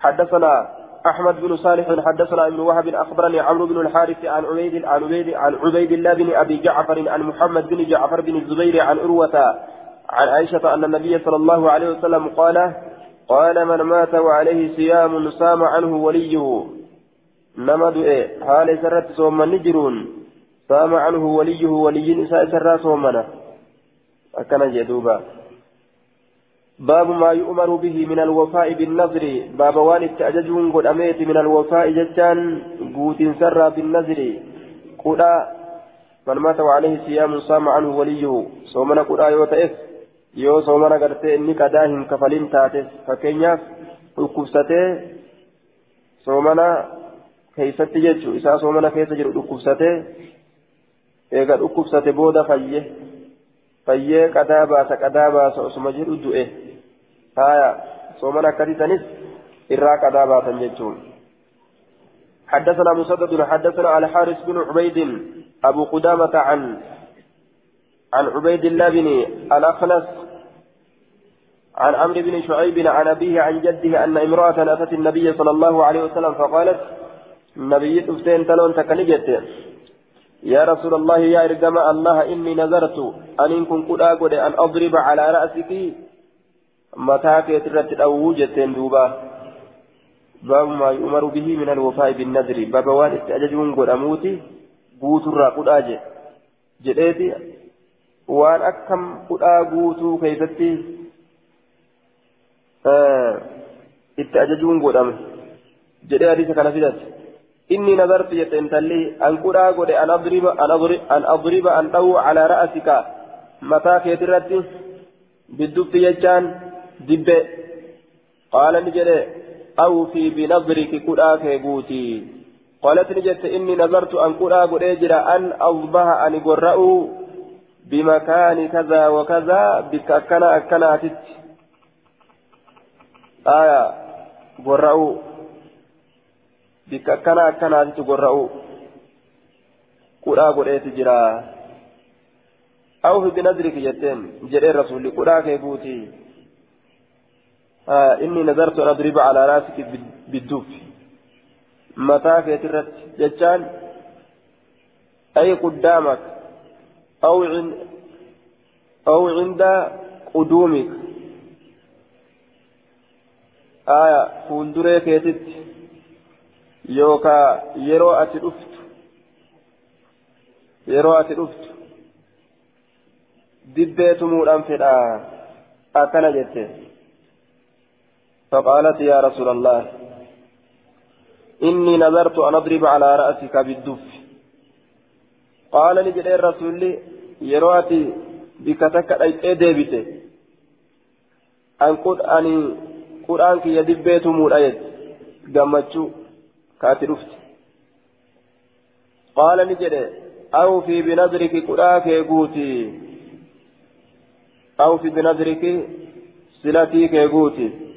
حدثنا أحمد بن صالح حدثنا ابن وهب أخبرني عمرو بن الحارث عن عبيد عن عبيد عن عبيد الله بن أبي جعفر عن محمد بن جعفر بن الزبير عن عروة عن عائشة أن النبي صلى الله عليه وسلم قال قال من مات وعليه صيام صام عنه وليه. نمد إيه؟ حال سرت صوم نجرون. صام عنه وليه ولي سرى صومنا أكن جدوبا. باب ما يؤمر به من الوفاء بالنذر باب وان التأججون قد أميت من الوفاء جتان قوت سرى بالنذر قد من مات وعليه صيام صام عنه وليه صومنا قد آيوة yoo soomana gartee inni qadaa hin kafalin taate fakkeenyaaf dhukkubsatee soomana keeysatti jechu isaa soomana keessa jiru dhukkubsatee eega dhukkubsate booda fayye fayyee qadaa baasa qadaa baasa osuma jedhu du'e soomana akkasiisanis irraa qadaa baasan jechuun. حدثنا مسدد حدثنا على حارس بن عبيد أبو قدامة عن عن عبيد الله بن الأخنس عن عمرو بن شعيب عن أبيه عن جده أن امرأة أتت النبي صلى الله عليه وسلم فقالت النبي تفتين تلون تكنجت يا رسول الله يا إرجم الله إني نذرت أن إن كنت أقول أن أضرب على رأسك متى كترت أو جتين دوبا باب ما يؤمر به من الوفاء بالنذر باب وان استأججون قد أموتي بوتر قد أجي جئتي waan akkam hudhaa guutuu keessatti itti ajajuun godhame jedhee hadiisa kana fidate inni nazartu jette intalli an qudhaa godhe an adriba an dhawu calaa ra'asika mataa keetirratti biddufti jechaan ni jedhe awfii binadriki qudhaa kee guutii قالت نجت إني نظرت أن قرأ قرأ أن أصبح أن قرأوا بمكان كذا وكذا بك أكنا أكنا تت آية قرأوا بك أكنا أكنا تت قرأوا قرآ قرأت جرا أو في بنذرك جتين جرى الرسول قرآ كيبوتي آه إني نذرت أن أضرب على رأسك بالدوف متى كيترت جتان. أي قدامك؟ أو عند أو عند قدومك. آية فولدري كيتت يوكا يرو أتي أفت يرو أتي أفت دبيت مولان فدا أكن جت فقالت يا رسول الله إني نذرت أن أضرب على رأسك بالدف. قال لجد الرسول يرواتي بكتك أي ديبته؟ أن قد أني قرآن كي يدبيت مولأيت قمتشو كاتي رفت. قال لجد أو في بنذرك كلاك يقوتي. أو في بنذرك سلتيك يقوتي.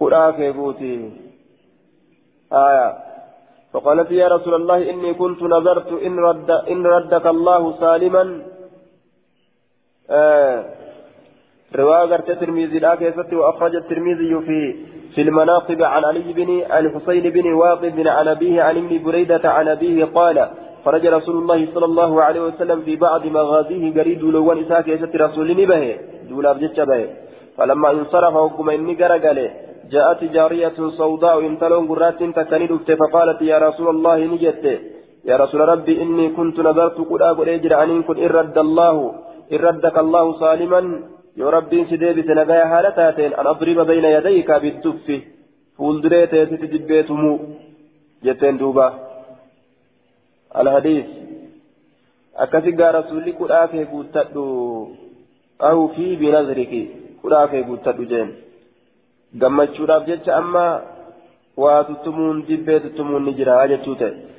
كلاك يقوتي آية فقالت يا رسول الله إني كنت نذرت إن, رد إن ردك الله سالما آه رواية الترمذي لا كيست وأخرج الترمذي في في المناقب عن علي بن الحسين بن واقد عن أبيه عن ابن بريدة عن أبيه قال خرج رسول الله صلى الله عليه وسلم في بعض مغازيه قريد لوان إساك يست رسول به دولا بجتش به فلما انصرف وقم إني قرقله جاءت جارية سوداء انتلون قرات تكني فقالت يا رسول الله نجت. يا رسول ربي إني كنت نذرت قد أقول أجر أن كن إن رد الله إن ردك الله سالما. يا ربي سديبت نجايا حالتاتين أن أضرب بين يديك بالدف. فولدريت تتجبيتمو جتين دوبا. الحديث. akkasi gaa rasuulli kudhaa kee guuttadhu ahu fi binazriki kudhaa kee guuttadhu jeen gammachuudhaaf jecha amma waa tuttumuun dibbee tuttumuun ni jira jechuu ta'e.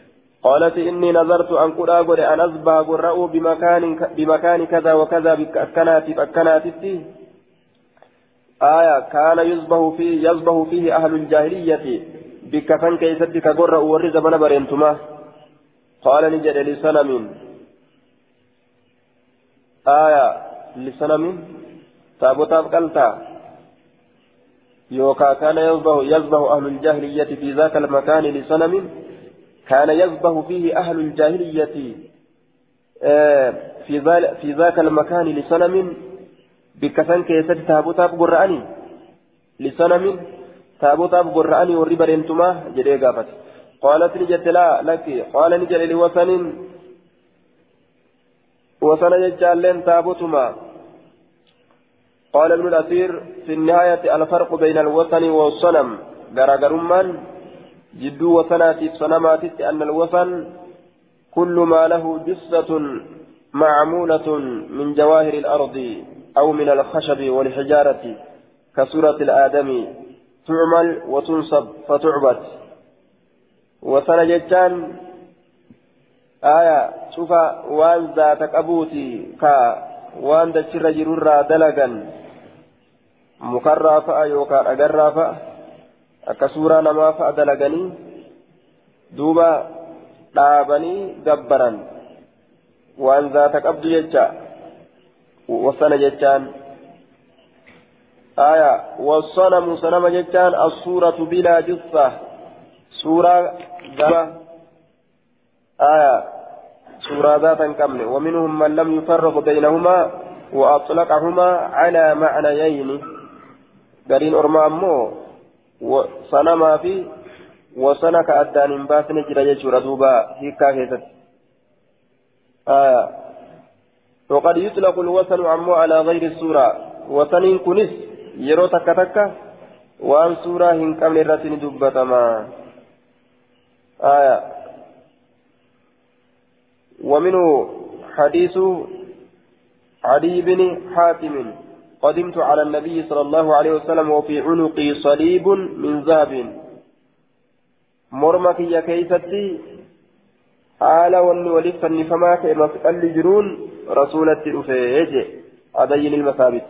قالت إني نظرت أن قل أقول أن أصبح قرأوا بمكان بمكان كذا وكذا بأكنات بأكنات آية كان يصبح فيه يصبح فيه أهل الجاهلية بكفن كيست كقرأ ورز من برينتما قال نجد لسنم آية لسنم تابوتاب قلتا يوكا كان يصبح يصبح أهل الجاهلية في ذاك المكان لسنم كان يصبح فيه أهل الجاهلية في في ذاك المكان لسنم بكفن كيست تابوتاب قرآني. لسنم تابوتاب قرآني وربا رنتما جدي قافت قالت نجت لا لك. قال نجل لوثن وثن يجعل تابوتما. قال ابن الأثير في النهاية الفرق بين الوثن والصنم. غرغرمان جدو وثنات الصنمات أن الوثن كل ما له جثة معمولة من جواهر الأرض أو من الخشب والحجارة كسورة الآدم. تعمل وتنصب فتعبد. وثن جتان آية شوف وان ذات قبوتي كا وان دشر جرورا دلقا مكرا فأ يوكا أقرا فأ akka suuraa namaa fa'a dalaganii duuba dhaabanii gabbaran waan zaata qabdu jecha wasana jechaan aya wasanamu sanama jechaan assuuratu bilaa jissa suuraa gaba zaata hin qabne. ومنهم من لم يفرق بينهما وأطلقهما على معنيين قرين أرما أمو fi wasana ka addaan hin baasne jira jechuudha duuba hiikkaa keessatti. وقد يطلق الوثن عمو على غير السورة وثن كنس يرو تكا تكا وان سورة هن كم لرسن دبتما آية ومنه حديث علي بن حاتم قدمت على النبي صلى الله عليه وسلم وفي عنقي صليب من ذهب. مرمك يا كيستي حال وني ولف النفما كما تقل جرون رسولة الأفيج أدين المثابت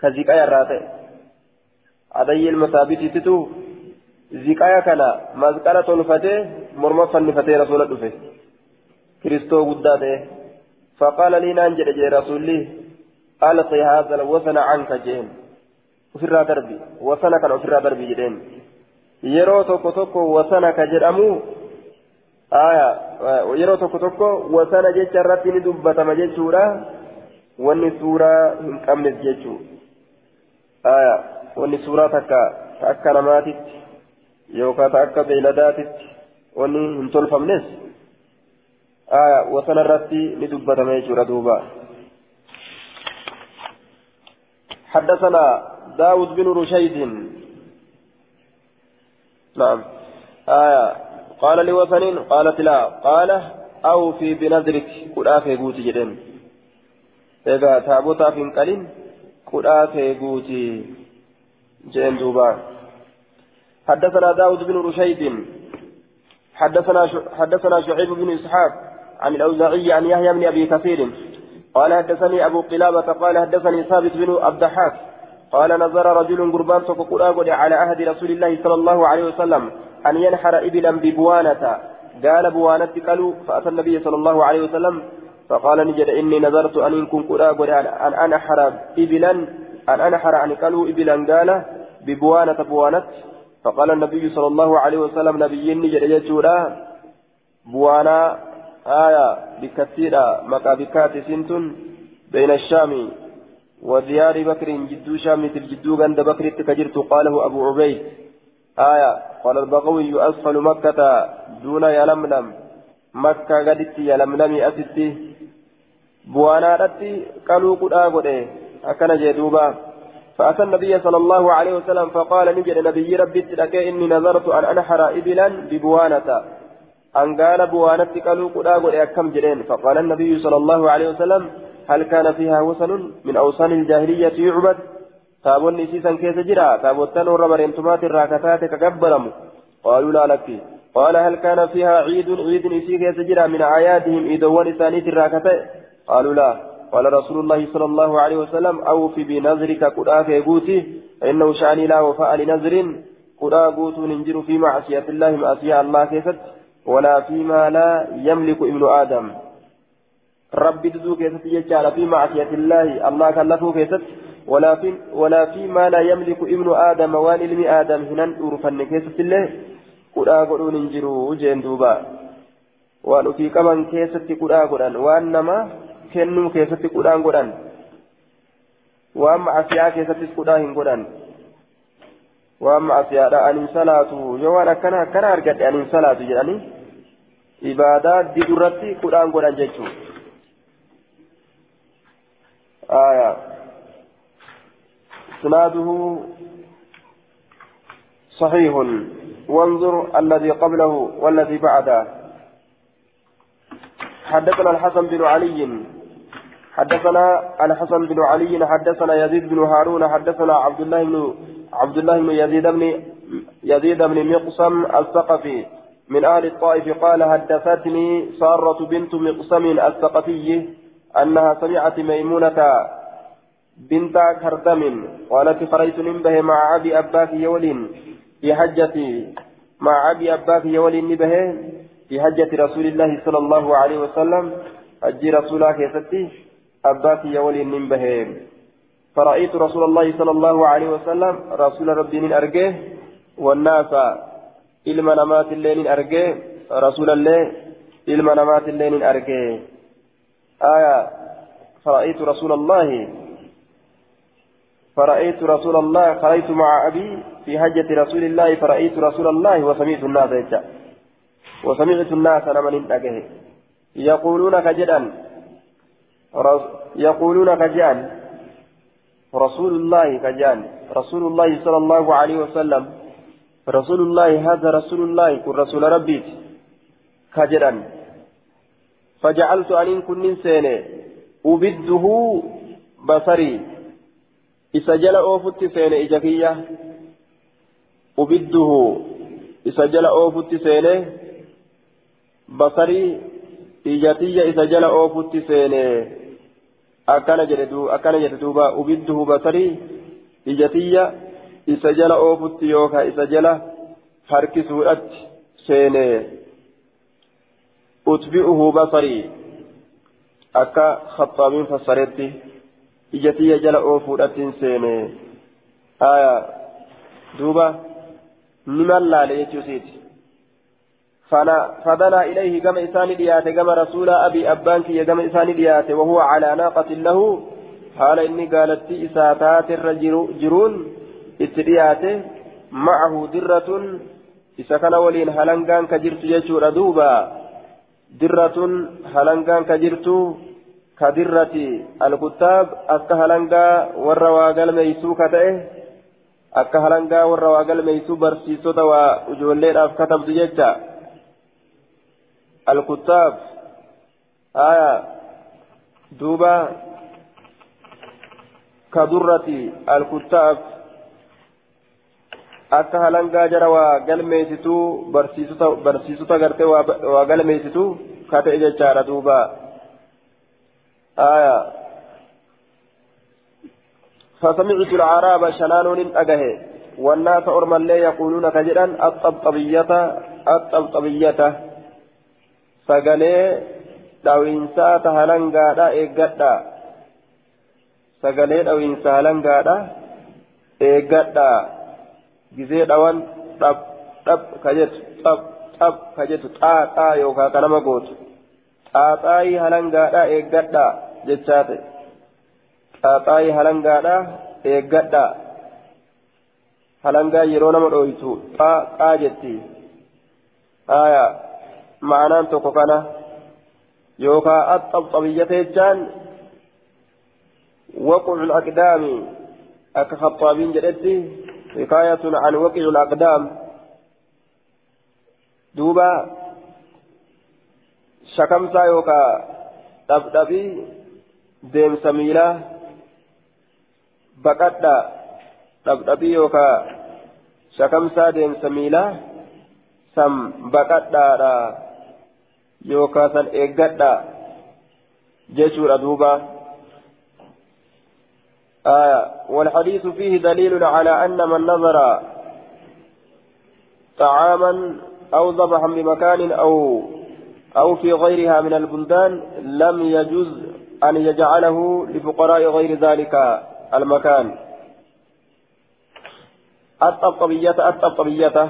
كزكايا الراتع أدين المثابت تتو. زكايا كلا. مزكالة الفتي مرمى فنفتي رسولة الأفيج كريستو قداته فقال لي نانجل جي رسولي ألقي هذا الوثن عنك جين ofirraa darbi jedheen yeroo tokko tokko wasana ka jedhamu aya yeroo tokko tokko wasana jecha irratti ni dubbatama jechuudha wanni suuraa hin qabnes jechuu aya wanni suuraa takka ta akka namaatitti yookaan ta akka beeyladaatitti wanni hin tolfamnes wasana irratti ni dubbatama jechuudha duuba حدثنا داود بن رشيد. نعم. آية. قال لوثن قالت لا. قال أوفي بنذرك. قل آفي قوتي جدين إذا تابوتا في قليل قل آفي قوتي جين دوبان حدثنا داود بن رشيد. حدثنا شعيب بن إسحاق. عن الأوزاعي عن يحيى بن أبي كثير. قال حدثني أبو قلابة قال حدثني ثابت بن الضحاك قال نظر رجل قربان تقول على عهد رسول الله صلى الله عليه وسلم أن ينحر إبلا ببوانة. قال بوانة قالوا فأتى النبي صلى الله عليه وسلم فقال نجد إني نظرت أن يكون قل أن أنحر إبلا أن أنحر أن قالوا إبلا قال ببوانة بوانة. فقال النبي صلى الله عليه وسلم نبي نجد يجورا بوانا آية بكثيرة مكابكات سنتن بين الشام وديار بكر جدو شام جدو غند بكر تكجرت قاله أبو عبيد. آية قال البغوي أسفل مكة دون يلملم. مكة قدت يلملم أستي بوانا رتي قالوا قد آقود أكن جدوبا. فأتى النبي صلى الله عليه وسلم فقال نجد نبي ربي تلك إني نظرت أن أنحر إبلا ببوانة. أن قال بوانة قالوا قد آقود أكم جرين فقال النبي صلى الله عليه وسلم هل كان فيها وثن من أوثان الجاهلية يعبد؟ تابون نسيسا كيس جرا. تابوتان ورى بريمتمات الراكتات كقبلم. قالوا لا لك. قال هل كان فيها عيد؟ عيد نسي كيس جرا من أعيادهم إيدوان ثانية الراكتات قالوا لا. قال رسول الله صلى الله عليه وسلم أوف بنذرك قرآك يقوتي فإنه شأني لا وفاء لنذر قرآ قوت ننجر في معصية الله معصية الله كيست. ولا فيما لا يملك ابن آدم. ربي تدو كيست يجعل في معصية الله. الله كلفه كيست. ولا في ولا فيما لا يملك ابن آدم وان علم آدم هنان أورفن كيست الله قرآ قرون انجروا جين وان في كمان كيست قرآ قرآن وانما كنو كيست قرآن قرآن وان معصية كيست قرآن قرآن وان معصية أن صلاة يوانا كان كان أرقد أن صلاة يعني عبادات دي درتي قرآن قرآن جيتشو آية إسناده صحيح وانظر الذي قبله والذي بعده حدثنا الحسن بن علي حدثنا الحسن بن علي حدثنا يزيد بن هارون حدثنا عبد الله بن عبد الله بن يزيد بن يزيد بن مقسم الثقفي من أهل الطائف قال حدثتني سارة بنت مقسم الثقفي أنها سمعت ميمونة بنت كردم قالت خرجت نبه مع أبي أباك يولين في حجتي مع أبي أباك يولين نبه في حجة رسول الله صلى الله عليه وسلم. أجي رسول كيستي أباك يولين نبه فرأيت رسول الله صلى الله عليه وسلم رسول ربي أرجه والناس نمات الليل أرجه رسول الله إلما نمات الليل أرجه آية فرأيت رسول الله فرأيت رسول الله خرجت مع أبي في حجة رسول الله فرأيت رسول الله وسمعت الناس وسمعت الناس لمن انتقه يقولون كجدا يقولون كجان رسول الله كجان رسول الله صلى الله عليه وسلم رسول الله هذا رسول الله كن رسول ربي كجدا فجعلت أن كن سيني أبده بصري oofutti seene ija kiyya ubidduhu isa jala oofutti seene basarii ijatiyya isa jala oofutti seene akkana jedhe akkana jedhe duuba ubidduhu basarii ijatiyya isa jala oofutti yookaan isa jala harkisuudhatti seene utbi'uhu basarii akka khaxaabiin fassaretti. ijatiyya jala oofuudhattiin seene aya duuba niman laale jechuusiiti فدنا إليه كما إساني دياته كما رسول أبي أبانك كما إساني دياته وهو على ناقة له حال إني قالت إساتات itti dhiyaate ma'ahu dirratun isa kana waliin halangaan ka jirtu jechuudha duuba. Dirratun halangaan ka jirtu ka dirrati alkuttaab akka halangaa warra waa galmeeysuu ka ta'e akka halangaa warra waa galmeeysuu barsiistota waa ijoolleedhaaf katabdu jecha. Alkuttaab aya duuba ka durrati alkuttaab akka halangaa jara waa galmeessituu barsiisota gartee waa galmeessituu كتئ جتشارة دوبا آية فسمعت العرب شنانون أجه والناس أرما لي يقولون كجرا الطبطبية الطبطبية سقلي dhawinsaa halangaadha eeggadha sagalee dhawinsa halangaadha eeggadha gizee dhawan dhab dhab kajetu xab xab kajetu xaaxaa yookaan kanama gootu xaaxaayii halangaadha eeggadha jechaa ta'e xaaxaayii halangaadha eeggadha halangaa yeroo nama dhooytu xaaxaa jetti haya ma'anaan tokko kana. يوكا الطبطبية جان وقع الأقدام أكخطابين جلدي حكاية عن وقع الأقدام. دوبا شكمسا يوكا دبدبي ديم سميلة بقدا دبدبي يوكا شكمسا ديم سميلة سم بقدا yookaan san eeggadha jechuudha duuba آية والحديث فيه دليل على أن من نظر طعاما أو ذبحا بمكان أو أو في غيرها من البلدان لم يجوز أن يجعله لفقراء غير ذلك المكان. الطبطبية الطبطبية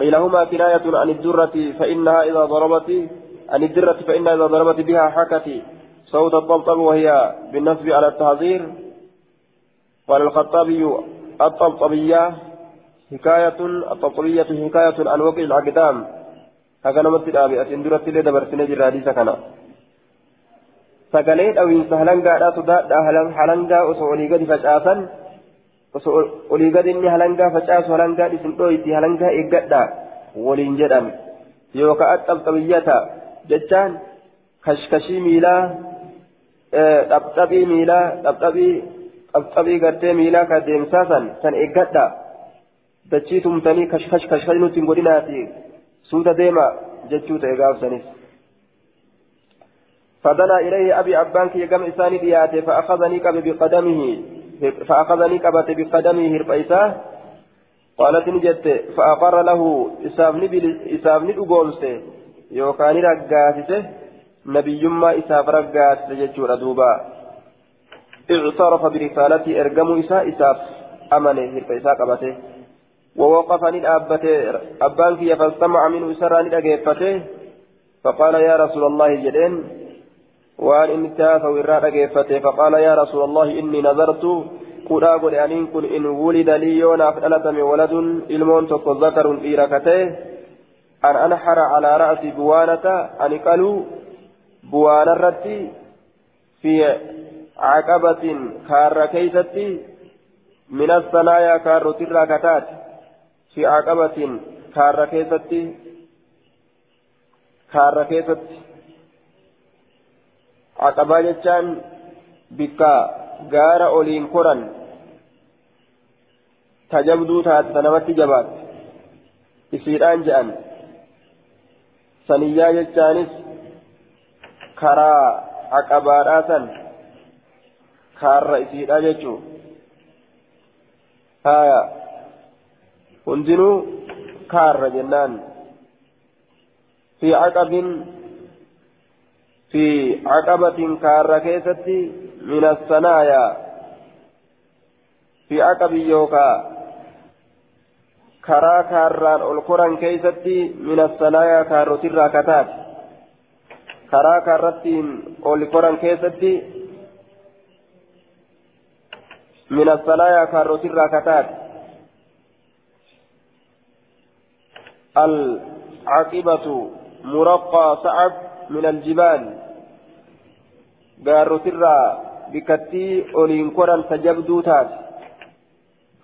قيل هما كناية عن الدرة فإنها إذا ضربت عن الدرة فإنها إذا ضربت بها حكت صوت الطبطب وهي بالنصب على التحذير قال الخطابي الطبطبية حكاية الطبطبية حكاية عن وقع الأقدام هكذا نمت الآبئة درة اللي دبرت نجر حديث كنا sagalee dhawiinsa halangaadhaa sodaadhaa halangaa osoo olii gadi facaasan osoo olii gadi inni halangaa facaasu halangaa isin dhooyti halangaa eeggadha waliin jedhan yookaan axxabxabiyyata jechaan kashkashii miilaa dhabdhabii miilaa dhabdhabii dhabdhabii gartee miilaa ka deemsaa san san eeggadha dachii tumtanii kashkash kashkash nuti hin godhinaati suuta deema jechuu ta'e gaafsanis. فدنا إليه أبي أبانك يقام إساني دياته فأخذني كب بقدمه فأخذني كبت بقدمه هربيساه قالت نجت فأقر له إسافني إسافني أقومسه يوكاني رقاسسه نبي ما إساف رقاسسه جتشور دوبا اعترف برسالتي إرقم إساء إساف أمنه هربيساه قبته ووقفني أبته أبانك فاستمع منه سراني أجيبته فقال يا رسول الله جدين waan inni taasau irraa dhageeffate faqaala yaa rasuula allahi inni nazartu kudhaa godhe aniin kun in wulida lii yoo naaf dhalatame waladun ilmoon tokko zakarun dhiira katee an anxara calaa ra'si buwaanata ani qaluu fi caqabatin kaarra keeysatti min assanaayaa kaarrotirraa kataate fi caqabatin kaarra keessatti kaarra keessatti Aqabaa jechaan bikka gaara oliin koran tajabduu taate namatti jabaatte isiidhaan je'an saniyyaa jechaanis karaa aqabaadhaa san kaarra isiidhaa jechuu haya hundinuu kaarra jennaan. Fi aqabin في عقبة كار كيستي من الثنايا في عقب يوكا كرا كاران القران كيستي من الثنايا كار ترى كتات كرا كارتين القران كيستي من الثنايا كار ترى كتات العاقبة مرقى صعب من الجبال koran tajabduu taate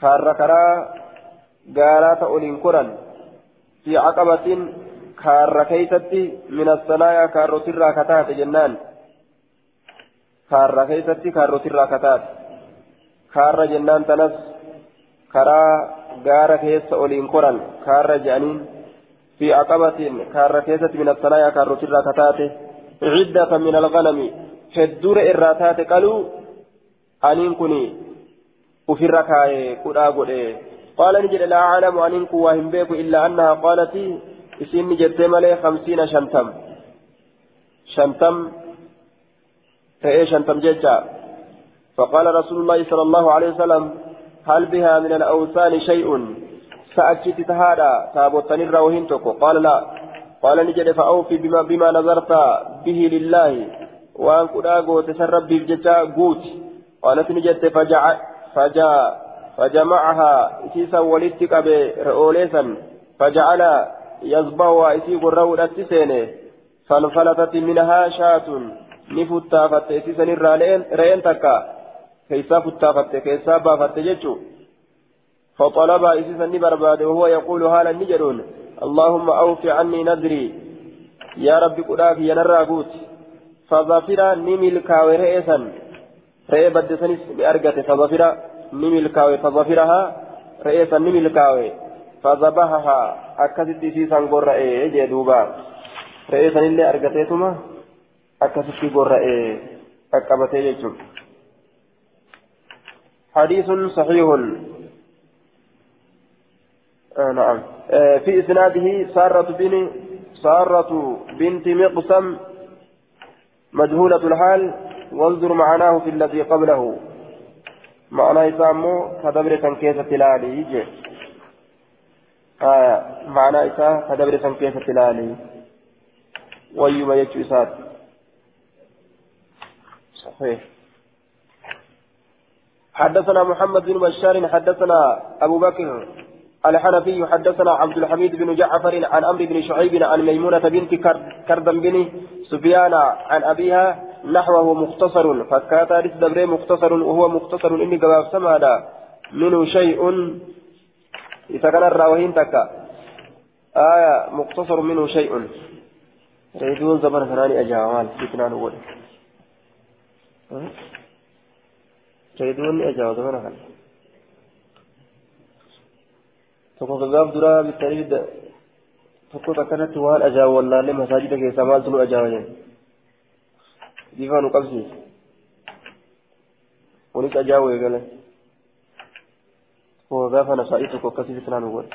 kaarra karaa gaaraata oliin koran fi caqabatiin kaarra keeysatti min assanaayaa kaarrotirraa kataate jennaan kaarra keeysatti kaarrotirraa kataate kaarra jennaan tanas karaa gaara keessa oliin koran kaarra je'aniin في عقبة كاركيسة من الثنايا كاروتيرا كتاته عدة من الغنم هدور إراتات قالوا أنين كني وفر كاي كدا قد قال نجد لا أعلم أنين كواهم بيك إلا أنها قالت إسين نجد ملي خمسين شنتم شنتم فإيه شنتم ججا فقال رسول الله صلى الله عليه وسلم هل بها من الأوثان شيء؟ سأجت تهادا تابوتن الروهين توكو. قال لا. قال نجد فأوفي بما, بما نظرت به لله. وأن كدا قوت سرب بجتا قوت. قالت نجد فجع فجا فجمعها إسيسا ولدتك برؤوليسا فجعل يصبح إسي التسينه فانفلتت منها شاة نفتافت إسيسا رين تكا. كيسا فتافت كيسا بافت جتشو فطلب إسيسا نبرباد وهو يقول هالا نجرون اللهم أوف عني نذري. يا رب قداك يا نراغوت. فظفر نملكا ورئيسا رئي بدسنس بأرقة فظفر نملكا فظفرها رئيسا نملكا فذبحها أكست إسيسا قرأي جدوبا رئيسا اللي أرقتيتما أكست قرأي أكبتي يجب حديث صحيح. آه نعم. آه في إسناده سارة بن سارة بنت مقسم مجهولة الحال. وانظر معناه في الذي قبله. معنى إسامو كدبر تنكيس تلالي. آه إسا كدبر تنكيس تلالي. ويما يجو إساد صحيح. حدثنا محمد بن بشار حدثنا أبو بكر الحنفي حدثنا عبد الحميد بن جعفر عن عمرو بن شعيب عن ميمونة بنت كردم بن سفيان عن أبيها نحوه مختصر فكاتا دبري مختصر وهو مختصر إني قباب سمادا منه شيء. إذا كان الراوهين تكا. آية مختصر منه شيء. ريدون زمن ثاني أجاوال فتنان أول زمن ثاني tokko gaggaaf duraa bitanii tokko akkanatti waan ajaa'ibu wallaallee masaajida keessaa maaltu nu ajaa'iba bifa nu qabsiisa kunis ajaa'ibu eegale tokko gaafa nasaa'ii tokko akkasii fitnaa nu godhe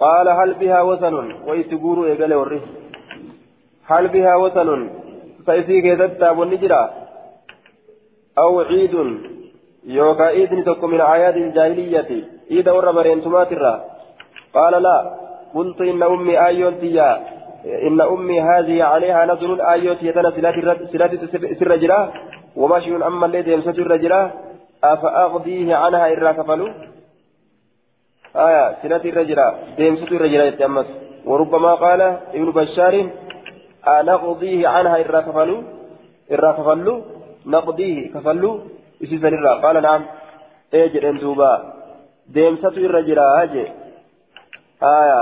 قال هل بها وثن ويتقول إيقال ورّي هل بها وثن فإذا كذبت والنجرة أو عيد يوكا إذن تكون من أعياد الجاهلية. إذا ور برينتمات الرا. قال لا. قلت إن أمي آيون تيا إن أمي هذه عليها نظر آيوت يتنا سلات سر جرا وماشي أما الذي يمسك الرجلا أفأغضيه عنها إرا كفلو آية سلات الرجلا يمسك الرجلا يتأمس. وربما قال ابن بشار أنقضيه عنها إرا كفلو إرا كفلو نقضيه كفلو إسي سنرا قال نعم إيه دوبا deemsatu irra jira jee? Aya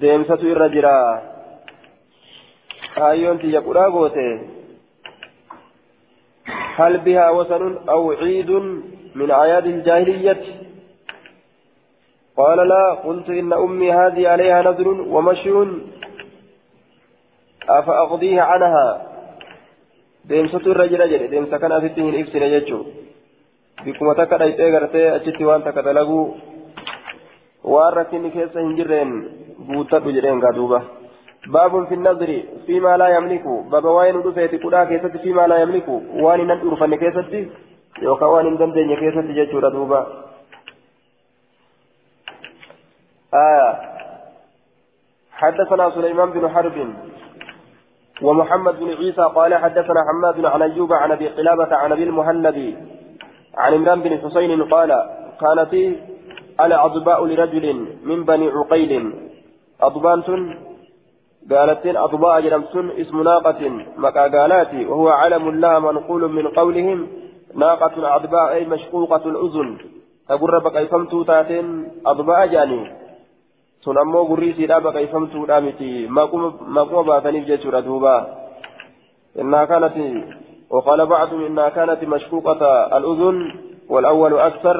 deemsatu irra jira ayyoon tiyya qudhaa goote. هل بها وثن أو عيد من أعياد الجاهلية قال لا قلت إن أمي هذه عليها نذر ومشي أفأقضيه عنها deemsatu irra jira jedhe deemsa kana asitti hin ibsine jechuu bikkuma takka dhayxee gartee achitti waan takka dalaguu waan rakkinni keessa hin jirreen guuttadhu jedheen gaa duuba baabun fi nadri fiimaa laa yamliku baba waa'ee nu dhufeeti kudhaa keessatti fiimaa laa yamliku waan hin dhurfanne keessatti yookaan waan hin dandeenye keessatti jechuudha duuba آية حدثنا سليمان بن حرب ومحمد بن عيسى قال حدثنا حماد عن أيوب عن أبي قلابة عن أبي المهند عن عمران بن حسين قال كانت الأضباء لرجل من بني عقيل. أضبان قالت أضباء جرمسون اسم ناقة مكاقالات وهو علم لها منقول من قولهم ناقة أضباء أي مشقوقة الأذن. تقر بقيفمت تاتين أضباء جاني. Sun ammoo gurrii siidhaa baqeeffamtuudha miti maquma baataniif jechuudha duuba innaa kanati وقال بعضهم إنها كانت مشكوكة الأذن والأول أكثر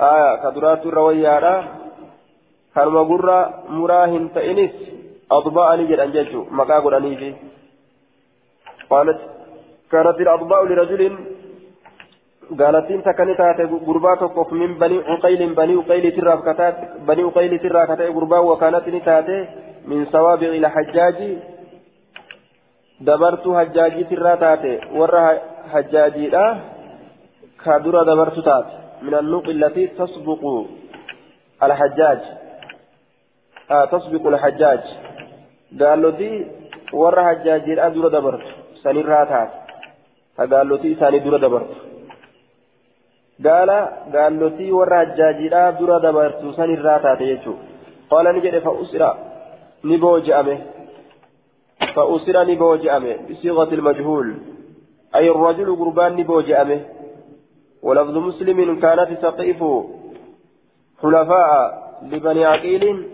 آية كدرات الرويارة gurra muraa hin ta'inis adba'anii jedhan jechuu maqaa godhaniifi قالت كانت الأضباء لرجل قالتين تكني تاتي غربا توقف من بني عقيل بني عقيل تراف كتات بني عقيل ترا كتات غربا وكانت تاتي من سوابغ الحجاج دبرت حجاجي ترا تاتي ورا حجاجي لا كادرا دبرت تاتي من النوق التي تسبق الحجاج آه تسبق الحجاج قالوا دي ورا حجاجي لا دبرت سنرا تاتي قالوا دي درا دبرت gaala gaallotii warra hajjaajiidhaa dura dabartu san irraa taate jechuudha qaala ni jedhe fa'usira ni booji'ame fa'usira ni booji'ame bisiiqati ilmajhuul ay الرجل قربان ni booji'ame ولفظ مسلم كانت تقيف حلفاء لبني عقيل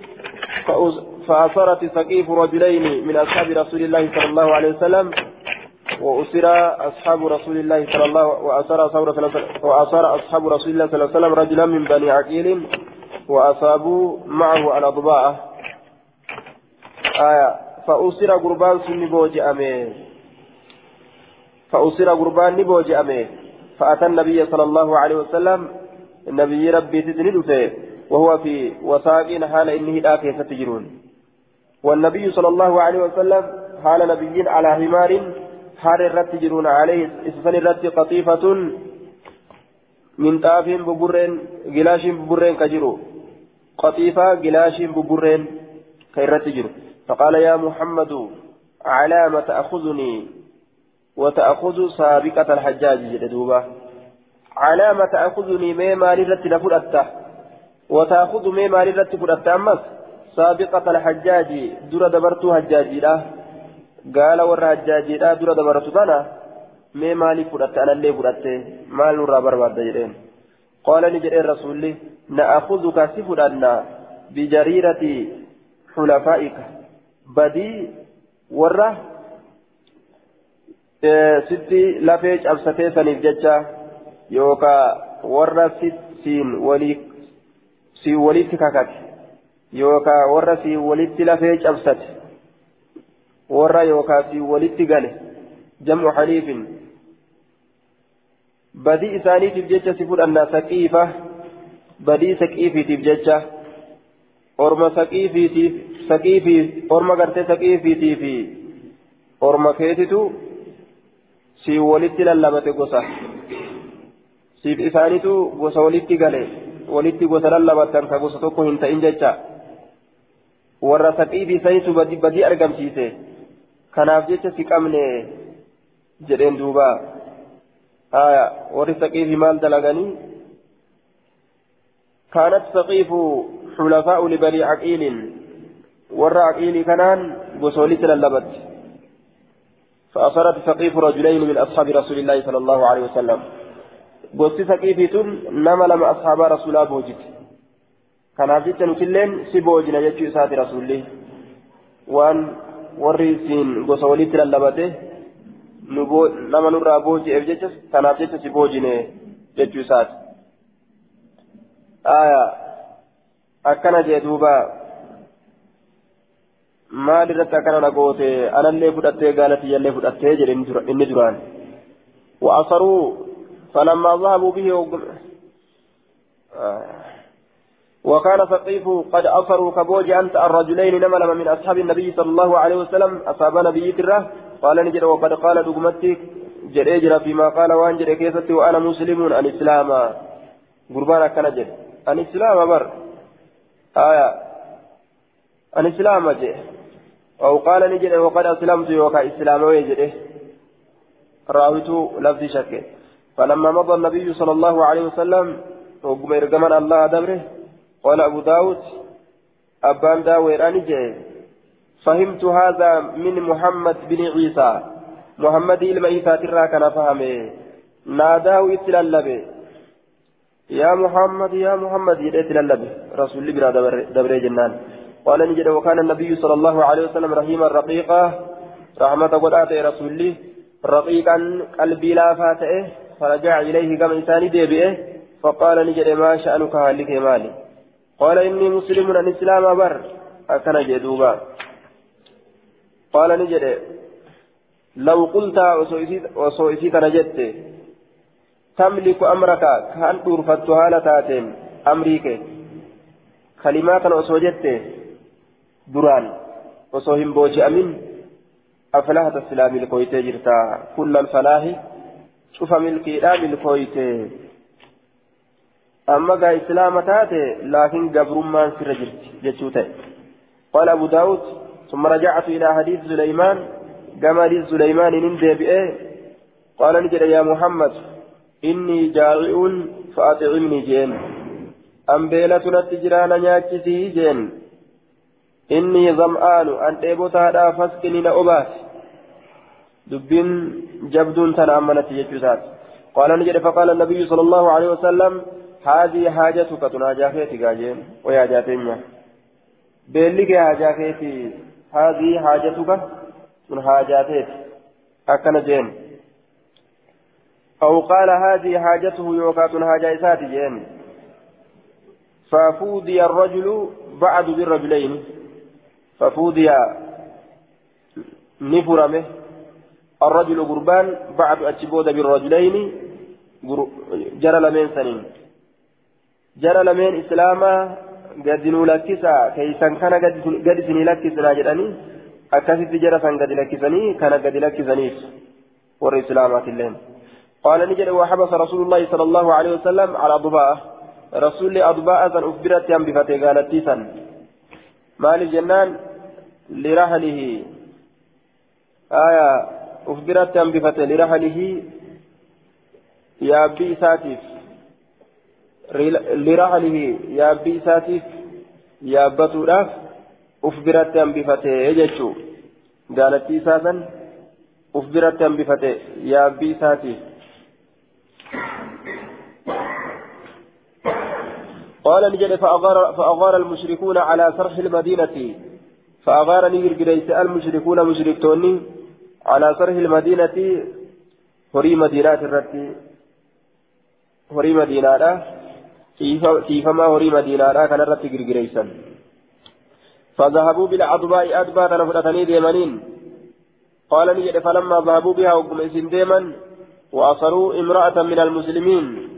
فأصرت سقيف رجلين من أصحاب رسول الله صلى الله عليه وسلم وأسر أصحاب رسول الله صلى الله وأسر أصحاب وأسر أصحاب رسول الله صلى الله عليه وسلم رجلا من بني عقيل وأصابوا معه الأضباء آية. فأسر قربان سن بوجئ فأسر قربان نبوجئ فأتى النبي صلى الله عليه وسلم. النبي ربي تدني وهو في وساق حال إنه لا كيف تجرون. والنبي صلى الله عليه وسلم حال نبي على حمار حال الرت جرون عليه إسفن الرت قطيفة من طاف ببرين جلاش ببرين كجرو. قطيفة جلاش ببرين كيرت جرو. فقال يا محمد على ما تأخذني؟ وتأخذ سابقة الحجاج جدوبة على ما تأخذني؟ ما مال الرت لفرأته. وتأخذ ما مال الرت فرأته أمس سابقة الحجاج در دبرت حجاجي له gaala warra hajjaajiidhaa dura dabaratu tana mee maaliif fudhatte anallee fudhatte maal nurraa barbaadda jedheen qaala ni jedheen rasuulli na'akuzuka si fudhanna bijariirati xulafaa'ika badii warra sitti lafee cabsatee saniif jecha yookaa warra siin walii siin walitti kakate yookaa warra siin walitti lafee cabsate warra yookaasi walitti gale jam'u haliifin badii isaaniitiif jecha si fudhanna saqiifa badii saqiifiitiif jecha orma saqiifiitiif saqiifii orma gartee saqiifiitii fi orma keetitu si walitti lallabate gosa siif isaanitu gosa walitti gale walitti gosa lallabatan ka gosa tokko hin ta'in jecha warra saqiifii sanitu badii argamsiise kanaaf jecha si qabne jedheen duuba haya warri saqiifi maal dalaganii kaanat saqiifu xulafaa'u libanii caqiilin warra caqiilii kanaan gosoolitti lallabat فأصرت سقيف رجلين من أصحاب رسول الله صلى الله عليه وسلم قلت سقيفة نما لما أصحاب رسول الله بوجت كان عزيزة نكلين سبوجنا يجي سات رسول الله وأن warri siin gosa walitti lallabate nama nurraa booji'eef jecha kanaaf jecha si boojine jechuu isaati akkana jee duuba maal irratti akkana dhagoote anallee fudhattee gaalatiyyallee fudhattee jedhe inni duraan وعصروا فلما ذهبوا به وكان ثقيف قد أصروا كبوج أنت الرجلين نمل من أصحاب النبي صلى الله عليه وسلم أصاب نبي تره قال نجر وقد قال دقمتك جريجر فيما قال وان جري كيست وأنا مسلم عن إسلام. قربانا كان جر عن إسلام بر. آية. عن إسلام جي أو قال نجر وقد أسلمت وكا إسلام ويجره راويت لفظ شك. فلما مضى النبي صلى الله عليه وسلم وقم إرقمان الله دبره قال أبو داود أبان داويراني جاي. فهمت هذا من محمد بن عيسى. محمد إلما عيسى ترى كان فهمه. ناداه إتلالبه. يا محمد يا محمد يتلالبه رسول الله دبر جنان. قال نجد وكان النبي صلى الله عليه وسلم رحيما رقيقا. رحمة قد رسول الله. رقيقا قلبي لا فاته فرجع إليه كما إنسان ديبئه. فقال نجد ما شأنك هلك مالي؟ قال إني مسلم عن إسلام بر أكن جدوبا قال نجد. لو قلت وصوئتي نجدت تملك أمرك. كأن ترفتها لتاتين أمريك. كلمات وصوجت دران. وصوهم بوجي أمين. أفلاحة السلام الكويتة جرتا. كل الفلاح. شوف ملكي لا ملكويتة أما قا إسلام تاتي لكن قبر ما سر جرت جتشوتي قال أبو داود ثم رجعت إلى حديث سليمان كما حديث سليمان نندي قال نجد يا محمد إني جائع فأطعمني جين. أمبيلة نتجرانا نياتشتي جين. إني ظمآن أن إيبوتا فاسكني نأباس. دبين جبدون تنامنت يجوزات قال نجد فقال النبي صلى الله عليه وسلم هذه حاجتك تناجاكيتي قاجين ويا جاتينيا. بيلك حاجاكيتي هذه حاجتك من حاجاتيت أكن جين. أو قال هذه حاجته يوكات حاجات جين. ففودي الرجل بعد بالرجلين ففودي نفرمه. الرجل قربان بعد أتشبود بالرجلين جرى لمن سنين. جرى لمن إسلاما قد نلكسا كيسان كان قد سنلكسنا جراني أكاسي جرى سان قد لكسني كان قد لكسنيف ور إسلامات اللين قال نجد وحبس رسول الله صلى الله عليه وسلم على ضباء رسول أضباء سن أخبرت يم بفتي قالت تيسن مال جنان لرحله آية أخبرت يم بفتي لرحله يا بي ساتيف بي ساتيف يا بطوراف أخبرت يم بفتي يجتشو قالت تيسن أخبرت يم بفتي يا بي ساتيف قال نجد فأغار, فأغار المشركون على سرح المدينة فأغار نجد المشركون مشركتوني على سرح المدينة هري مدينات الرتي هري مدينة هري مدينة كان الرتي جرجريسا فذهبوا بالأضباء أدبار نفرتني ديمانين قال نجد فلما ذهبوا بها وقم ديما وأصروا امرأة من المسلمين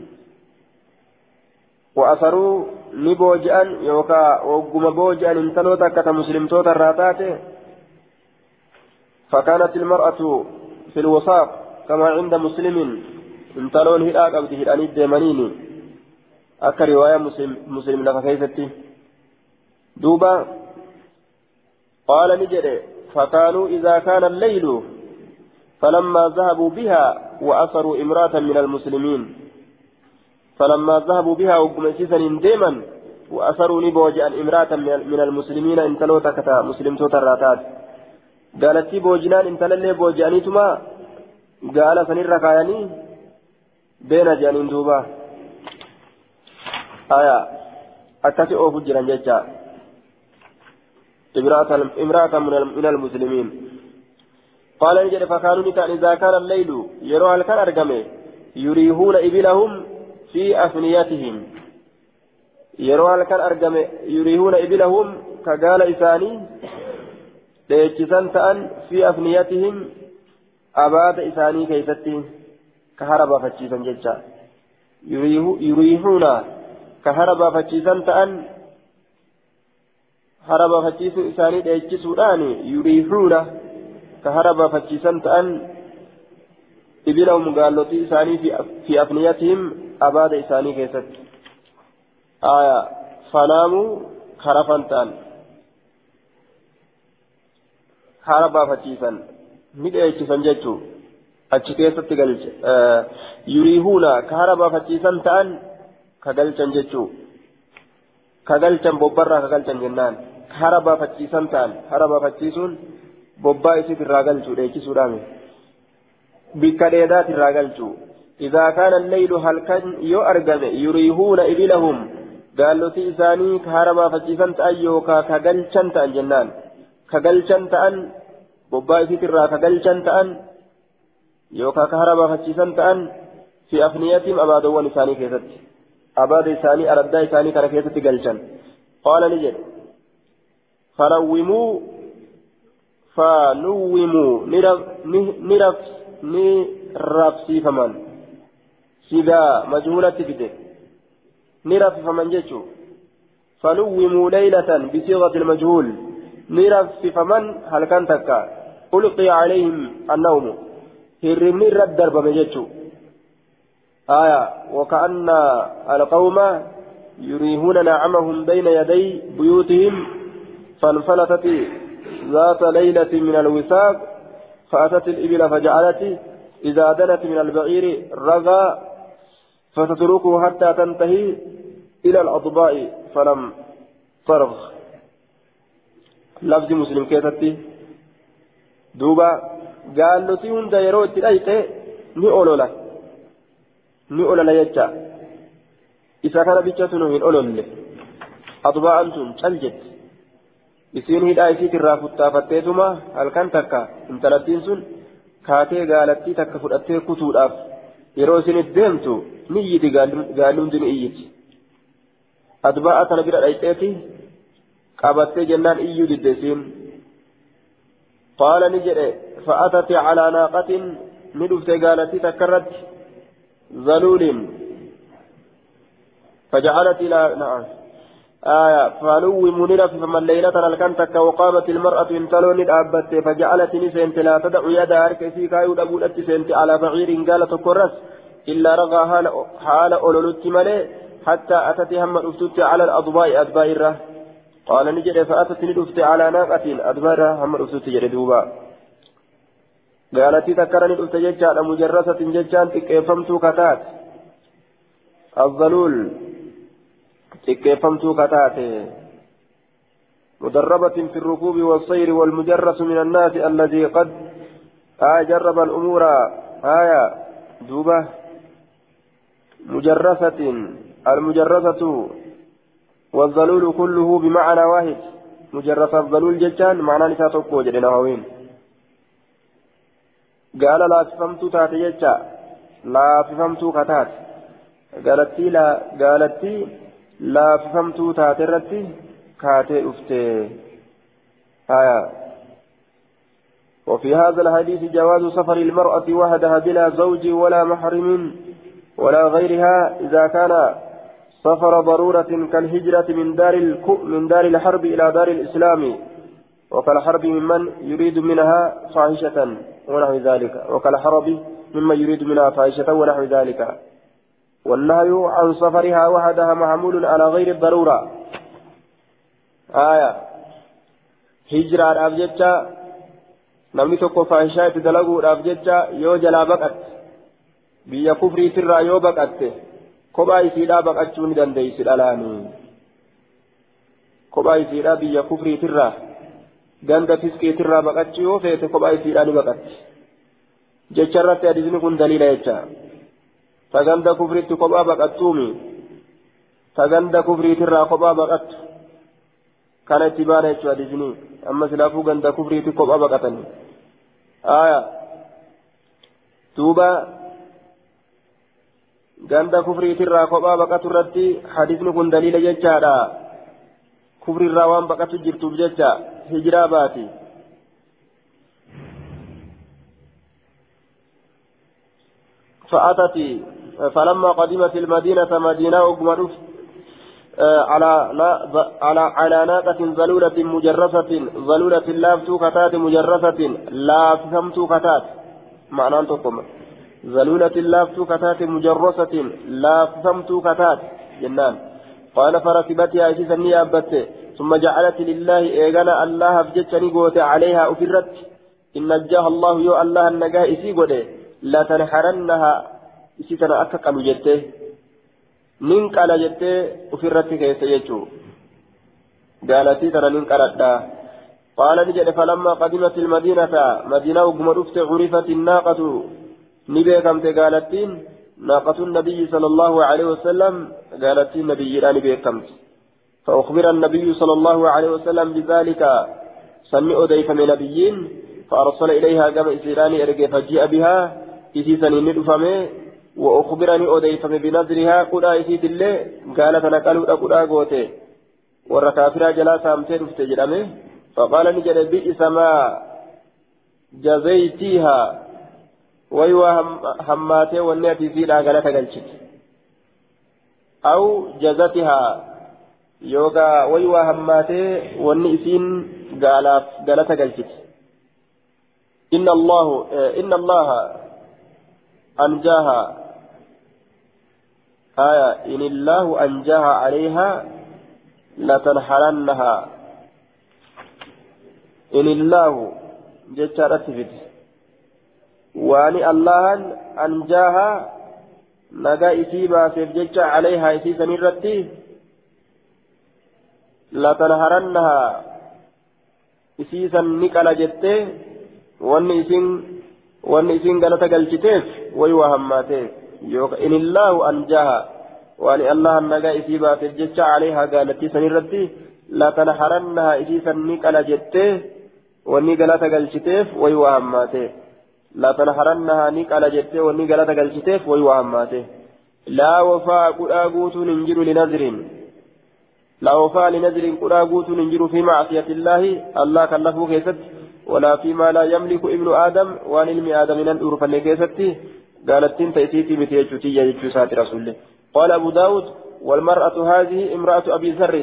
وأثروا نبوجأن يوكا وقم بوجأن انتلوتا كتا مسلمتوتا الراتات فكانت المرأة في الوساق كما عند مسلم انتلون هلاك أبدي هلاني الديمانيني أكا رواية مسلم, مسلم لك كيفتي دوبا قال نجري فكانوا إذا كان الليل فلما ذهبوا بها وأثروا امرأة من المسلمين فلما ذهبوا بها وقمسيسا ديما وأثروا نبوجا امرأة من المسلمين إن تلوتا كتا مسلم توتا الراتات قالت بوجنان إن تللي بوجانيتما قال سنير ركاياني بين جانين دوبا آية أكاسي أوفو جيران جيتشا إمرأة من المسلمين. قال نجد فكانوا نتان إذا كان الليل يروى الكن أرقمه يريهون إبلهم في أفنيتهم. يروى لك أرقم يريهون إبلهم كقال إساني ليجسن تأن في أفنيتهم. أباد إساني كيستي كهربا فتشيسا ججا يريهون كهربا فتشيسا تأن haraba fachiisuu isaanii dheechisuudhaan yuriihuuna ka haraba fachiisan ta'an ibilahum gaallotii isaanii fi afniyatihim abaada isaanii keessatti aya fanaamuu harafan ta'an hara baafachiisan ni dheechisan jechuu achi keessatti galche yuriihuuna ka hara baafachiisan ta'an ka galchan jechuu ka galchan bobbarraa ka galchan jennaan ka hara baafachiisan ta'an hara baafachiisuun bobbaa isit irraa galchuu dheechisuudhaami bikka dheedaat irraa galchuu إذا كان الليل هل كان يؤرقم يريهون إبلهم قالوا في إساني كهربا فجيسان تأيوكا كقلشان تأن جنان كقلشان تأن ببا إسيترا كقلشان تأن يوكا كهربا فجيسان تأن في أفنيتهم أبادوا إساني كيست أباد إساني أردا إساني كان كيست قلشان قال نجد فلوموا فلوموا نرف نرف نرفسي فمن سيدا مجهولة فده نرف فمن جيتشو فلوموا ليلة بصيغة المجهول نرف فمن هل كان تكا ألقي عليهم النوم هرمني رد درب مجيتشو آية وكأن القوم يريهون نعمهم بين يدي بيوتهم فانفلتت ذات ليلة من الوثاق فأتت الإبل فجعلت إذا دنت من البعير رغى فتتركه حتى تنتهي إلى الأضباء فلم ترغ. لفظ مسلم كيفتي دوبا قال له تيون دايرو تلايته ni olola ni olola jecha. Isa kana bichatu nu hin ololle adba'an tun cal jetti. Isiin hidhaa isiitirraa futtaafatteetuma halkan takka intalattiin sun kaatee gaalattii takka fudhattee kutuudhaaf yeroo isin deemtu ni iyyiti gaalumti ni iyyiti adba'a tana bira dhayxeeti qabattee jennaan iyyuu didde isiin qaala ni jedhe fa'atati calaa naaqatin? Ni dhufte gaalattii takka irratti zaluulin فجعلت إلى نعم. آية. فلو منيرة فمن ليلة الكنتك وقامت المرأة انتلون الأبت فجعلت نسنت لا تدع يدها أركسي كايو أبولت سنت على بعير قالت كرس. إلا رغى حال أولولت ملي حتى أتت هم الأفتت على الأضواء أدبائر قال نجد فأتت ندفت على ناقة أدبائر هم الأفتت قالت تكرني الأفت ججال مجرسة ججال تكيفمت كتات الظلول xiqqeeffamtuu kataate. مدربة في الركوب والسير والمجرس من الناس الذي قد آه جرب الأمور آية دوبة مجرسة المجرسة والظلول كله بمعنى واحد مجرس الظلول جتان معنى نساء تقوى جدنا هوين قال لا فهمت تاتي جتا لا فهمت كتات قالت لا قالت laaffifamtuu taate irratti kaatee dhufte. Haya وفي هذا الحديث جواز سفر المرأة وحدها بلا زوج ولا محرم ولا غيرها إذا كان سفر ضرورة كالهجرة من دار من دار الحرب إلى دار الإسلام وكالحرب ممن يريد منها فاحشة ونحو ذلك وكالحرب ممن يريد منها فاحشة ونحو ذلك والنهي عن سفرها وحدها محمول على غير الضرورة آية هجرة namni tokko faahishaa itti dalaguudhaaf jecha yoo jalaa baqatte biyya kufriitirraa yoo baqatte kophaa isiidhaa baqachuu ni dandeessi dhalaanii kophaa isiidhaa biyya kufriitirraa ganda fisqiitirraa baqachuu yoo feete kophaa isiidhaa ni baqatti jecha irratti hadiisni kun daliila jecha taganda kufriitti kophaa baqattuumi taganda kufriitirraa kophaa baqattu kana itti baana jechuudha hadiisni amma silaafuu ganda kufriitti kophaa baqatanii aya duuba ganda kufriitirraa kophaa baqatu irratti hadiisni kun daliila jechaadha kufriirraa waan baqatu jirtuuf jecha hijiraa فأتت فلما قدمت المدينة مدينة أقمر على على على ناقة ذلولة مجرفة ذلولة لافتو كتات مجرفة لافهمتو كتات معنى أنتم ذلولة لافتو كتات مجرسة لافهمتو كتات جنان قال فركبتها أجيزا نيابت ثم جعلت لله إيغانا الله فجتني قوت عليها أفرت إن نجاها الله يو الله النجاه إسي لا تنحرنها إسي تنا أكا جته nin qala jettee ofirratti keessa jechuu gaalatii tana nin qaladha qaala ni jedhe falammaa qadimat ilmadiinata madiinaa ugguma dhufte curifat innaaqatu ni beekamte gaalattiin ناقة النبي صلى الله عليه وسلم قالت النبي لا نبي كمت فأخبر النبي صلى الله عليه وسلم بذلك سمع أديف من نبيين فأرسل إليها قبل إسيراني أرقى فجيء بها إسيسا ندفمه وأخبرني أوديفم بنظرها قدا إسيت الله قالت نقلوا قدا قوتي والركافرة جلا سامتين فتجرمه فقال نجد بئس ما جزيتيها. ويوا هماتي والناتي في لا غلطة قلشت. أو جزتها. يوغا ويوا هماتي والنئسين غلطة قلشت. إن الله إن الله أنجاها. آية إن الله أنجاها عليها لتنحرنها. إن الله جتارة فيت وأن الله أنجاها نجا إسيبا سيف عليها إسيسا نرتي لتنهرنها. إسيسا نكال جتة. وأن إسين وأن إسين قالت قلتيف ويوى هماتيف إن الله أنجاها. وأن الله نجا إسيبا سيف عليها قالت سنرتي. لتنهرنها. إسيسا نكال جتة. wanni galata galchiteef wayi waa wayi waa hammaate laa wafaa qudhaa guutuun hin jiru linazriin laa wafaa linazriin qudhaa guutuun hin jiru fi macsiyati illaahi allah kallafuu keessatti ولا فيما لا يملك ابن آدم وان علم آدم من الأور فلكيستي قالت تنت إتيتي متيجتي يجتو سات رسول قال أبو داود والمرأة هذه امرأة أبي ذر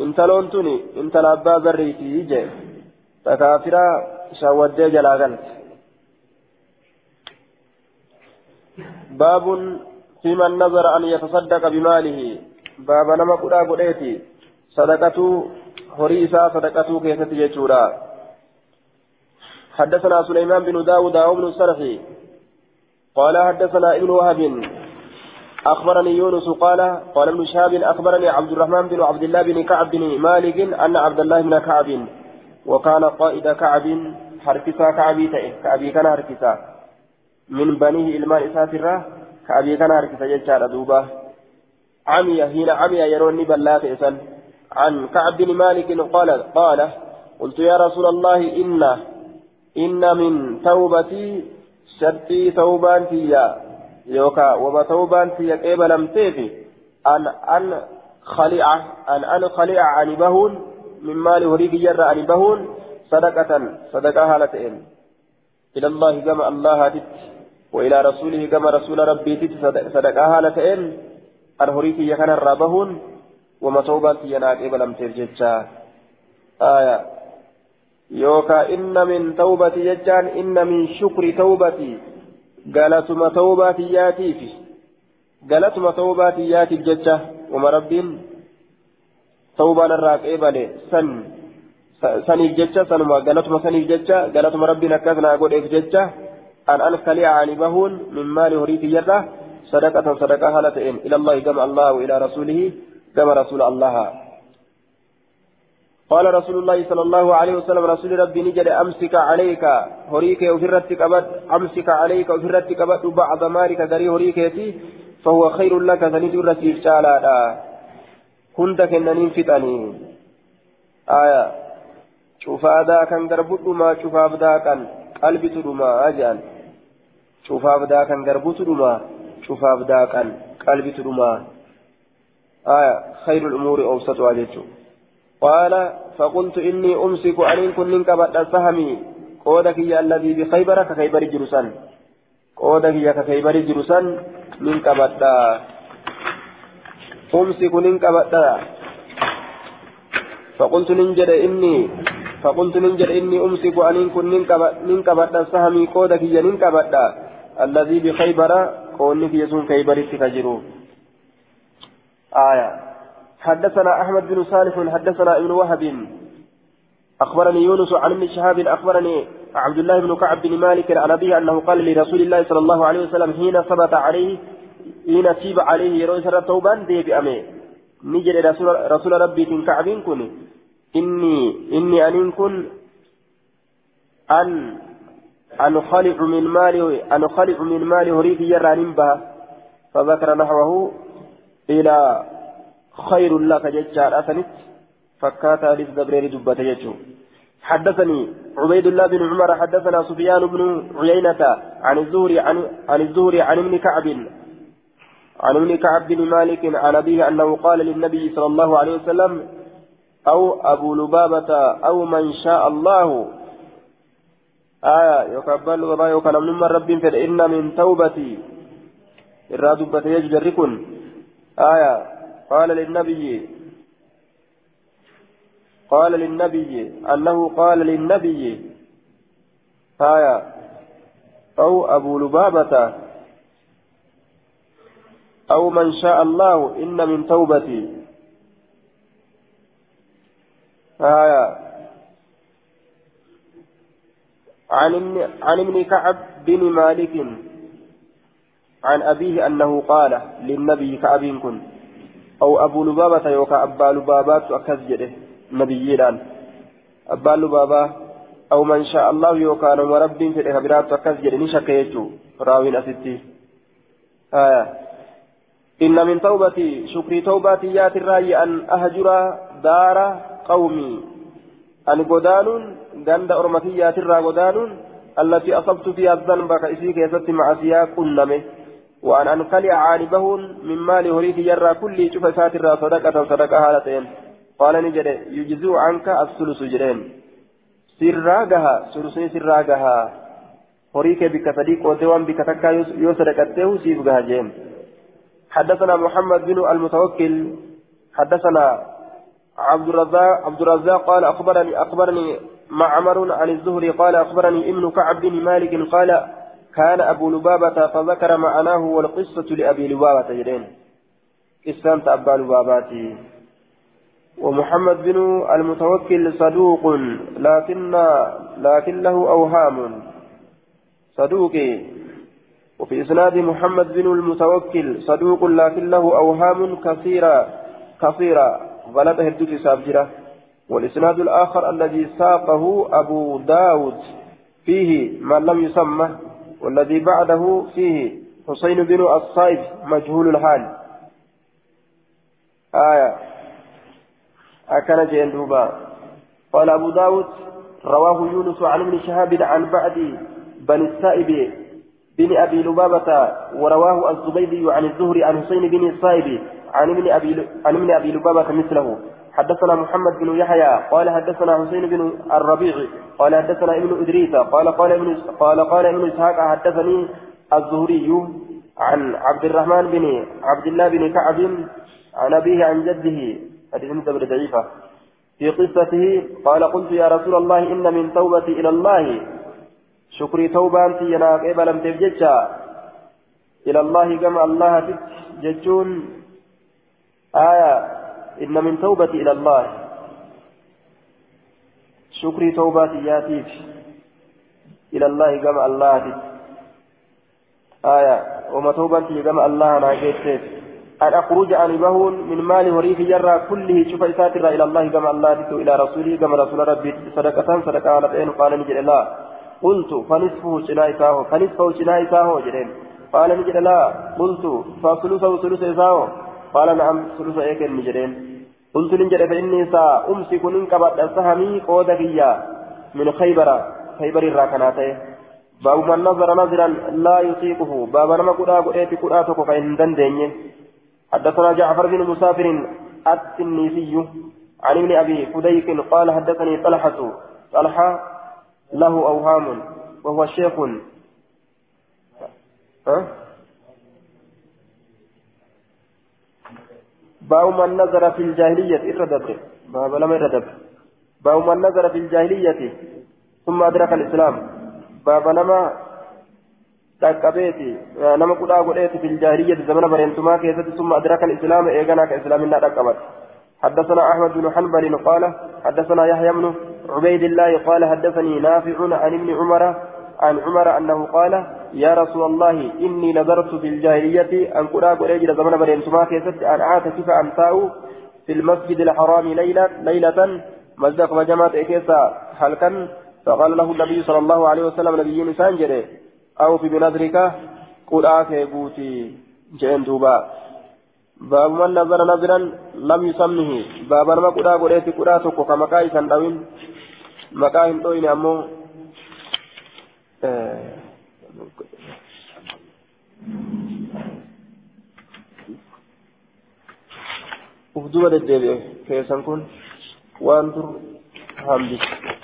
انت لونتني انت لأبا ذريتي يجي تكافرا شاودي جلاغلت باب في من نظر أن يتصدق بماله. باب نما قدا قديتي. صدقته هريسا صدقته كيست يجورا حدثنا سليمان بن داود وابن السرحي قال حدثنا ابن وهب. أخبرني يونس قال قال ابن شهاب أخبرني عبد الرحمن بن عبد الله بن كعب بن مالك أن عبد الله بن كعب وكان قائد كعب حركسا كعبي تئه كعبي كان حركسا. من بنيه إلمان إساترة كعبي كان حركسا يجار دوبا عمي هنا عمي يروني بلات إسان عن كعب بن مالك قال قال قلت يا رسول الله إن إن من توبتي شرطي توبان فيا يوكا وما توبان فيا كيف لم تيفي أن أن خليعة أن أن خليعة عن بهون من مال هريك جرى أن بهون صدقة صدقة هالتين إلى الله كما الله هدت وإلى رسوله كما رسول ربي تت صدقة هالتين أن هريك يكن الرابهون ومتوبة يناك إبلم ترجتشا آية. يوكا إن من توبة يجان. إن من شكر توبتي. قالتما توباتي ياتي في. قالتما توباتي ياتي جتشا وما ربين. توبان الراك إبالي سن. سنيف جتشا سنما. قالتما سنيف جتشا قالتما ربنا كذنا أقول إف جتشا أن أنخلي عن بهون من مال هريت يده صدقة صدقة هالتين إلى الله كما الله وإلى رسوله كما رسول الله. قال رسول الله صلى الله عليه وسلم رسول ربي نجد أمسك عليك. هريك وفرتك أبد أمسك عليك وفرتك أبد بعض مالك غري هريك فهو خير لك سنجر رسيف شالا hunda kennaniin fixanii aya cufaadaa kan garbudhumaa cufaaf daaqan qalbitu dhumaa jedhan cufaaf daaqan garbutu dhumaa cufaaf daaqan qalbitu dhumaa. Aya خير الأمور أوسطها جيتشو قال فقلت إني أمسك أن كن قبل سهمي قودك يا الذي بخيبر كخيبر جرسان قودك يا كخيبر جرسان من قبل أمسك ننكبتا فقلت ننجد إني فقلت ننجد إني أمسك أن كن ننكبتا سهمي قودك يا ننكبتا الذي بخيبر في يسون خيبر تفجروا آية. حدثنا أحمد بن صالح حدثنا ابن وهب. أخبرني يونس عن ابن شهاب أخبرني عبد الله بن كعب بن مالك عن أبيه أنه قال لرسول الله صلى الله عليه وسلم حين ثبت عليه حين تيب عليه يروي سر توبان دي بأمي. نجد رسول, رسول ربي تن كعبين كن. إني إني أن كن أن أنخلع من مالي أنخلع من مالي هريك يرى نبها فذكر نحوه إلى خير لك ججار أثنت فكات ألف دبرير دبة يجو حدثني عبيد الله بن عمر حدثنا سفيان بن عيينة عن الزهري عن, عن الزهري عن ابن كعب. عن ابن كعب بن مالك عن أبيه أنه قال للنبي صلى الله عليه وسلم أو أبو لبابة أو من شاء الله آية يقبل وما يقال من رب فإن من توبتي. الرادبة يجركن آية قال للنبي قال للنبي أنه قال للنبي. آية أو أبو لبابة أو من شاء الله إن من توبتي. آية عن ابن كعب بن مالك عن أبيه أنه قال للنبي كعب كن. أو أبو لبابة يوكا أبا لبابات أكزجره نبييران أبا لبابة أو من شاء الله يوكا نم رب في الإخبارات أكزجره نشك يجو راوين أستي آية. إن من توبتي شكري توبتي ياتي الرأي أن أهجر دار قومي. أن قدان غند أرمتي ياتي الرأي قدان التي أصبت فيها الذنب كإسيك يزت معسيا كنمه وأن أنقلع عانبهن من مال هريك يرى كل شوف ساتر صدقة صدقة هالتين قال نجد يجزو عنك الثلث جرين. سراغها ثلثي سراغها هريك بك صديق ودوان بك تكا يوسرقته سيبغها جين. حدثنا محمد بن المتوكل حدثنا عبد الرزاق عبد الرزاق قال أخبرني أخبرني معمر عن الزهري قال أخبرني ابن كعب بن مالك قال كان أبو لبابة فذكر معناه والقصة لأبي لبابة جرين قصة أبا لباباتي. ومحمد بن المتوكل صدوق لكن لكن له أوهام. صدوقي وفي إسناد محمد بن المتوكل صدوق لكن له أوهام كثيرة كثيرة. غلط هدوك سابجرة والإسناد الآخر الذي ساقه أبو داود فيه ما لم يسمى والذي بعده فيه حسين بن الصائب مجهول الحال. آية. أكن جندوبا قال أبو داود رواه يونس عن ابن شهاب عن بعد بن السائب بن أبي لبابة ورواه الزبيدي عن الزهري عن حسين بن الصائب عن ابن أبي عن ابن أبي لبابة مثله. حدثنا محمد بن يحيى قال حدثنا حسين بن الربيع قال حدثنا ابن إدريس قال قال ابن قال قال ابن إسحاق حدثني الزهري عن عبد الرحمن بن عبد الله بن كعب عن أبيه عن جده. حديث متبر ضعيفة. في قصته قال قلت يا رسول الله إن من توبتي إلى الله. شكري توبة أنت يناك إبا لم تفججا إلى الله كما الله تججون آية إن من توبتي إلى الله. شكري توباتي ياتيف إلى الله كما الله. آية وما توبتي كما الله ناجيتف أن أخرج عن بهون من مال وريف جرى كله شوف إساتر إلى الله كما الله إلى رسوله كما رسول ربي. صدقة صدقة على بين قال نجد الله قلت فنصفه شنايساه فنصفه شنايساه جرين قال نجد لا. قلت فثلثه ثلث إساه قال نعم ثلث إيكن نجرين قلت نجد فإني سأمسك ننكبت سهمي قودكيا من خيبر خيبر الراكناتي. باب من نظر نظرا لا يطيقه. باب نما قدا قديت قدا تكو فإن دندني حدثنا جعفر بن مسافر التنيسي عن ابن أبي فديك قال حدثني طلحة. طلحة له أوهام وهو شيخ. ها؟ باب من نظر في الجاهلية إردب باب لم يردب باب من نظر في الجاهلية ثم أدرك الإسلام. باب لما تكبيتي نما قد أقولت في الجاهلية زمن برنتما كيست ثم أدرك الإسلام إيغانا كإسلام لا تكبت حدثنا أحمد بن حنبل قال حدثنا يحيى بن عبيد الله قال حدثني نافع عن ابن عمر عن عمر أنه قال يا رسول الله إني نظرت في الجاهلية أن قرأ قريجل زمن بنين سما كيست أن أعتكف أن تاو في المسجد الحرام ليلة ليلة مزدق وجمعت إكيسا حلقا فقال له النبي صلى الله عليه وسلم نبي نسان جري أو في بنظرك قرأ كيبوتي جئن دوبا. باب من نظر نظرا لم يسمه. باب ما قرأ قرأت قرأ تكو كما كايسا دوين. مكاين دوين uf duba deddeebi'e keessan kun waan dur hambise